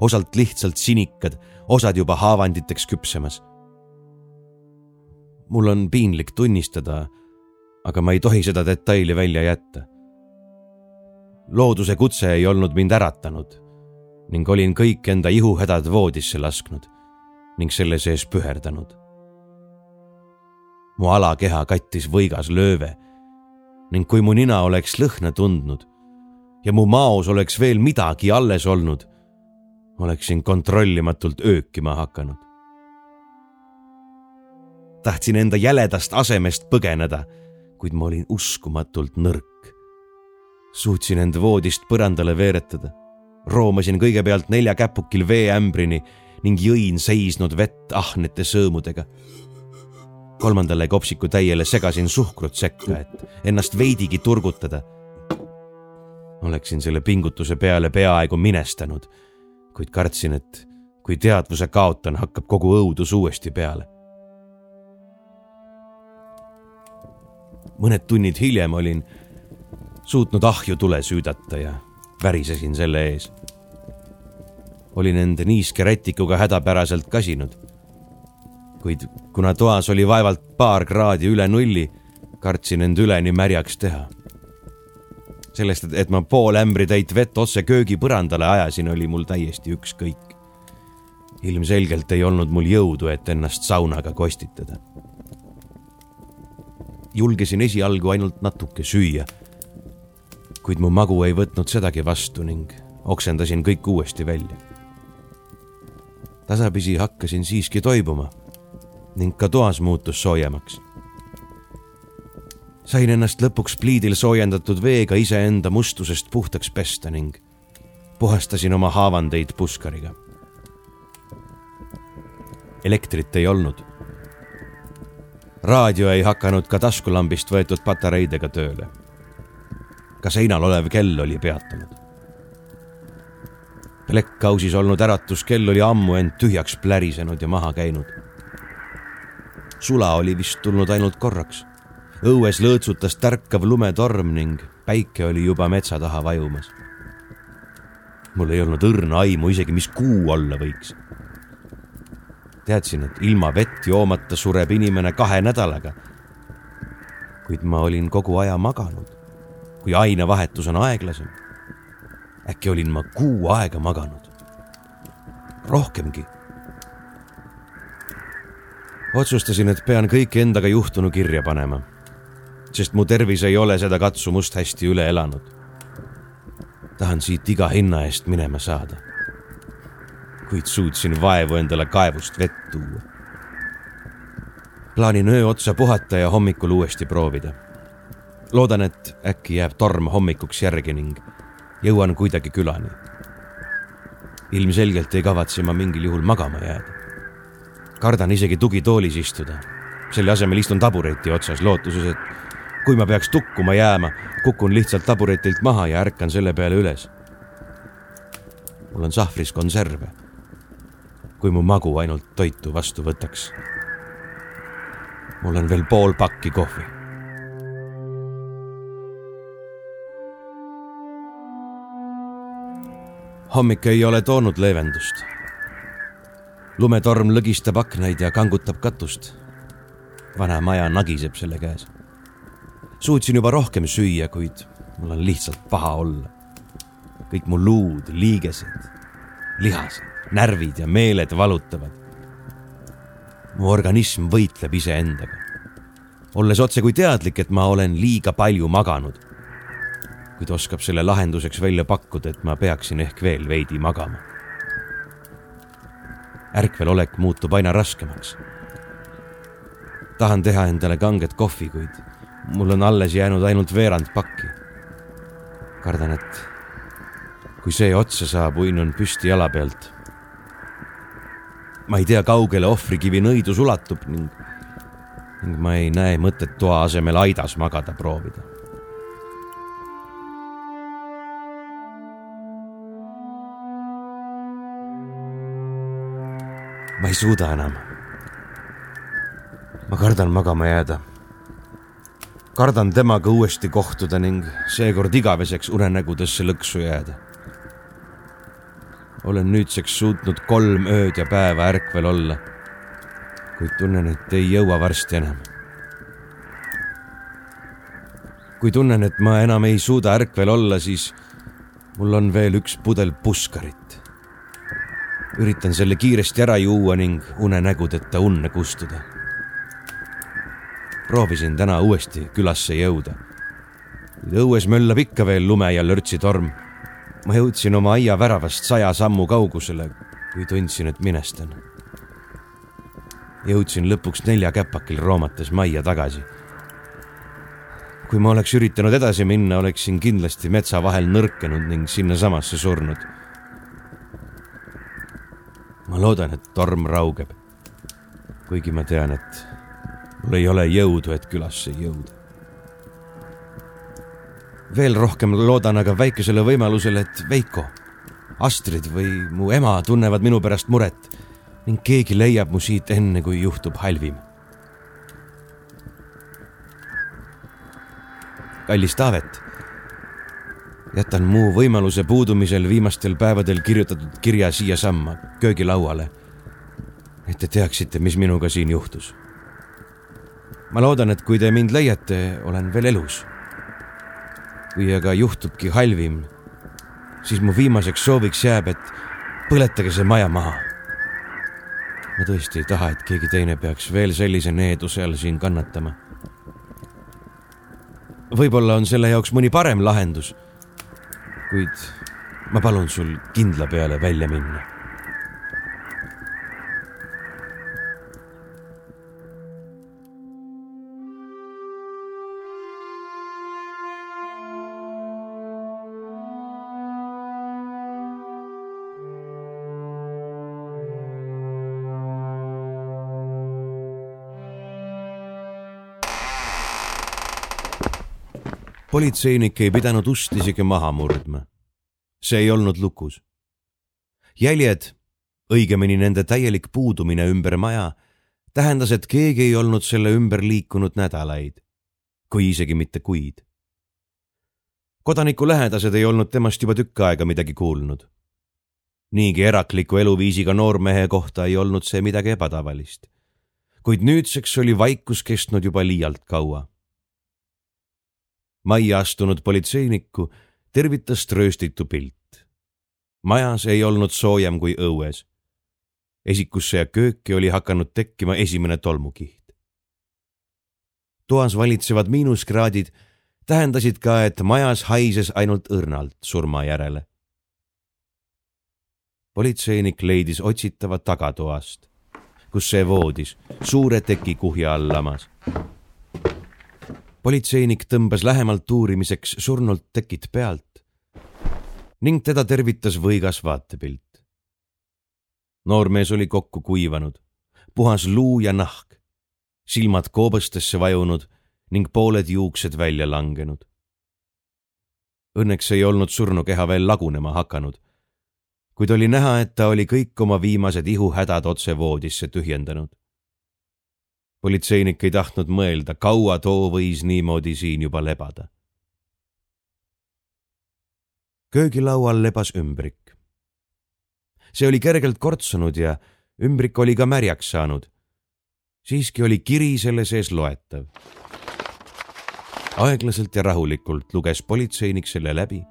A: osalt lihtsalt sinikad, osad juba haavanditeks küpsemas. mul on piinlik tunnistada, aga ma ei tohi seda detaili välja jätta. Looduse kutse ei olnud mind äratanud ning olin kõik enda ihuhädad voodisse lasknud ning selle sees püherdanud. mu alakeha kattis võigas lööve ning kui mu nina oleks lõhna tundnud ja mu maos oleks veel midagi alles olnud, oleksin kontrollimatult öökima hakanud. tahtsin enda jäledast asemest põgeneda, kuid ma olin uskumatult nõrk. Suutsin end voodist põrandale veeretada roomasin kõigepealt nelja käpukil veeämbrini ning jõin seisnud vett ahnete sõõmudega. kolmandale kopsikutäiele segasin suhkrut sekka, et ennast veidigi turgutada. oleksin selle pingutuse peale peaaegu minestanud, kuid kartsin, et kui teadvuse kaotan, hakkab kogu õudus uuesti peale. mõned tunnid hiljem olin suutnud ahju tule süüdata ja värisesin selle ees. olin end niiske rätikuga hädapäraselt kasinud. kuid kuna toas oli vaevalt paar kraadi üle nulli, kartsin end üleni märjaks teha. sellest, et ma pool ämbritäit vett otse köögipõrandale ajasin, oli mul täiesti ükskõik. ilmselgelt ei olnud mul jõudu, et ennast saunaga kostitada. julgesin esialgu ainult natuke süüa kuid mu magu ei võtnud sedagi vastu ning oksendasin kõik uuesti välja. tasapisi hakkasin siiski toibuma ning ka toas muutus soojemaks. sain ennast lõpuks pliidil soojendatud veega iseenda mustusest puhtaks pesta ning puhastasin oma haavandeid puskariga. elektrit ei olnud. raadio ei hakanud ka taskulambist võetud patareidega tööle ka seinal olev kell oli peatunud. plekkkausis olnud äratuskell oli ammu end tühjaks plärisenud ja maha käinud. sula oli vist tulnud ainult korraks. õues lõõtsutas tärkav lumetorm ning päike oli juba metsa taha vajumas. mul ei olnud õrna aimu isegi, mis kuu olla võiks. teadsin, et ilma vett joomata sureb inimene kahe nädalaga. kuid ma olin kogu aja maganud kui ainevahetus on aeglasem. äkki olin ma kuu aega maganud, rohkemgi. otsustasin, et pean kõik endaga juhtunu kirja panema, sest mu tervis ei ole seda katsumust hästi üle elanud. tahan siit iga hinna eest minema saada. kuid suutsin vaevu endale kaevust vett tuua. plaanin öö otsa puhata ja hommikul uuesti proovida loodan, et äkki jääb torm hommikuks järgi ning jõuan kuidagi külani. ilmselgelt ei kavatse ma mingil juhul magama jääda. kardan isegi tugitoolis istuda. selle asemel istun tabureti otsas lootuses, et kui ma peaks tukkuma jääma, kukun lihtsalt taburetilt maha ja ärkan selle peale üles. mul on sahvris konserve. kui mu magu ainult toitu vastu võtaks. mul on veel pool pakki kohvi hommik ei ole toonud leevendust. lumetorm lõgistab aknaid ja kangutab katust. vana maja nagiseb selle käes. suutsin juba rohkem süüa, kuid mul on lihtsalt paha olla. kõik mu luud, liigesed, lihased, närvid ja meeled valutavad. mu organism võitleb iseendaga. olles otsekui teadlik, et ma olen liiga palju maganud kuid oskab selle lahenduseks välja pakkuda, et ma peaksin ehk veel veidi magama. ärkvelolek muutub aina raskemaks. tahan teha endale kanget kohvi, kuid mul on alles jäänud ainult veerand pakki. kardan, et kui see otsa saab, uinun püsti jala pealt. ma ei tea, kaugele ohvrikivi nõidus ulatub ning, ning ma ei näe mõtet toa asemel aidas magada proovida ma ei suuda enam. ma kardan magama jääda. kardan temaga uuesti kohtuda ning seekord igaveseks unenägudesse lõksu jääda. olen nüüdseks suutnud kolm ööd ja päeva ärkvel olla, kuid tunnen, et ei jõua varsti enam kui tunnen, et ma enam ei suuda ärkvel olla, siis mul on veel üks pudel puskarit. Üritan selle kiiresti ära juua ning unenägudeta unne kustuda. proovisin täna uuesti külasse jõuda. õues möllab ikka veel lume ja lörtsitorm. ma jõudsin oma aia väravast saja sammu kaugusele, kui tundsin, et minestan. jõudsin lõpuks nelja käpakil roomates majja tagasi kui ma oleks üritanud edasi minna, oleksin kindlasti metsa vahel nõrkenud ning sinnasamasse surnud. Ma loodan, et torm raugeb. kuigi ma tean, et mul ei ole jõudu, et külasse jõuda. veel rohkem loodan aga väikesele võimalusele, et Veiko, Astrid või mu ema tunnevad minu pärast muret ning keegi leiab mu siit enne, kui juhtub halvim kallis Taavet. Jätan muu võimaluse puudumisel viimastel päevadel kirjutatud kirja siiasamma köögilauale. et te teaksite, mis minuga siin juhtus. ma loodan, et kui te mind leiate, olen veel elus. kui aga juhtubki halvim, siis mu viimaseks sooviks jääb, et põletage see maja maha. ma tõesti ei taha, et keegi teine peaks veel sellise needuse all siin kannatama võib-olla on selle jaoks mõni parem lahendus. Kuid ma palun sul kindla peale välja minna. Politseinik ei pidanud ust isegi maha murdma. see ei olnud lukus. jäljed, õigemini nende täielik puudumine ümber maja, tähendas, et keegi ei olnud selle ümber liikunud nädalaid, kui isegi mitte kuid. kodaniku lähedased ei olnud temast juba tükk aega midagi kuulnud. niigi erakliku eluviisiga noormehe kohta ei olnud see midagi ebatavalist. kuid nüüdseks oli vaikus kestnud juba liialt kaua majja astunud politseinikku tervitas trööstitu pilt. majas ei olnud soojem kui õues. esikusse ja kööki oli hakanud tekkima esimene tolmukiht. toas valitsevad miinuskraadid tähendasid ka, et majas haises ainult õrnalt surma järele. politseinik leidis otsitava tagatoast, kus see voodis suure teki kuhja all lamas politseinik tõmbas lähemalt uurimiseks surnult tekid pealt ning teda tervitas võigas vaatepilt. noormees oli kokku kuivanud, puhas luu ja nahk, silmad koobastesse vajunud ning pooled juuksed välja langenud. Õnneks ei olnud surnukeha veel lagunema hakanud, kuid oli näha, et ta oli kõik oma viimased ihuhädad otse voodisse tühjendanud politseinik ei tahtnud mõelda, kaua too võis niimoodi siin juba lebada. köögilaual lebas ümbrik. see oli kergelt kortsunud ja ümbrik oli ka märjaks saanud. siiski oli kiri selle sees loetav. aeglaselt ja rahulikult luges politseinik selle läbi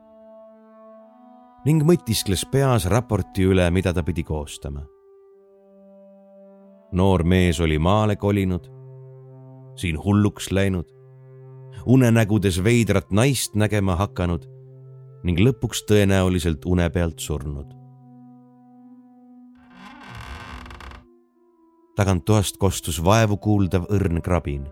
A: ning mõtiskles peas raporti üle, mida ta pidi koostama noor mees oli maale kolinud, siin hulluks läinud, unenägudes veidrat naist nägema hakanud ning lõpuks tõenäoliselt une pealt surnud. taganttoast kostus vaevu kuuldav õrn krabin.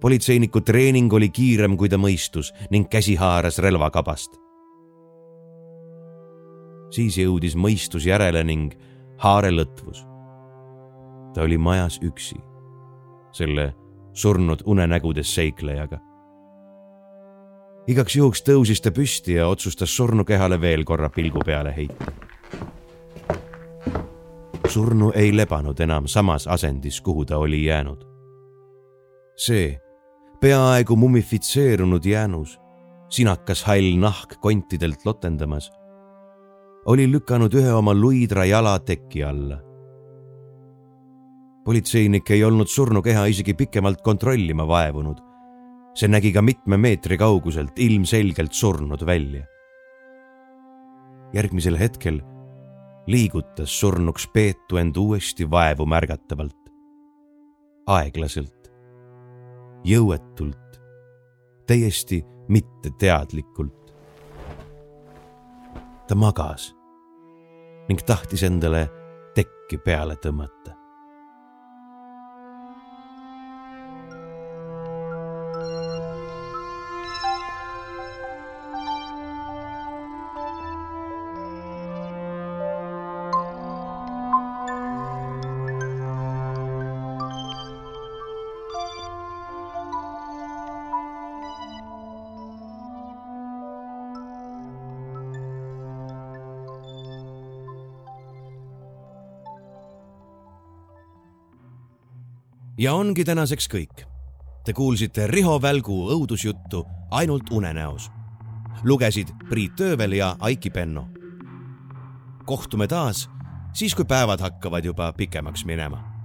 A: politseiniku treening oli kiirem, kui ta mõistus ning käsi haaras relvakabast. siis jõudis mõistus järele ning haare lõtvus. Ta oli majas üksi, selle surnud unenägudes seiklejaga. igaks juhuks tõusis ta püsti ja otsustas surnukehale veel korra pilgu peale heita. surnu ei lebanud enam samas asendis, kuhu ta oli jäänud. see peaaegu mummifitseerunud jäänus, sinakas hall nahk kontidelt lotendamas, oli lükanud ühe oma luidra jala teki alla. Politseinik ei olnud surnukeha isegi pikemalt kontrollima vaevunud. see nägi ka mitme meetri kauguselt ilmselgelt surnud välja. järgmisel hetkel liigutas surnuks peetu end uuesti vaevu märgatavalt. aeglaselt, jõuetult, täiesti mitteteadlikult. ta magas ning tahtis endale tekki peale tõmmata. Ja ongi tänaseks kõik. Te kuulsite Riho Välgu õudusjuttu ainult unenäos. lugesid Priit Öövel ja Aiki Penno. kohtume taas siis, kui päevad hakkavad juba pikemaks minema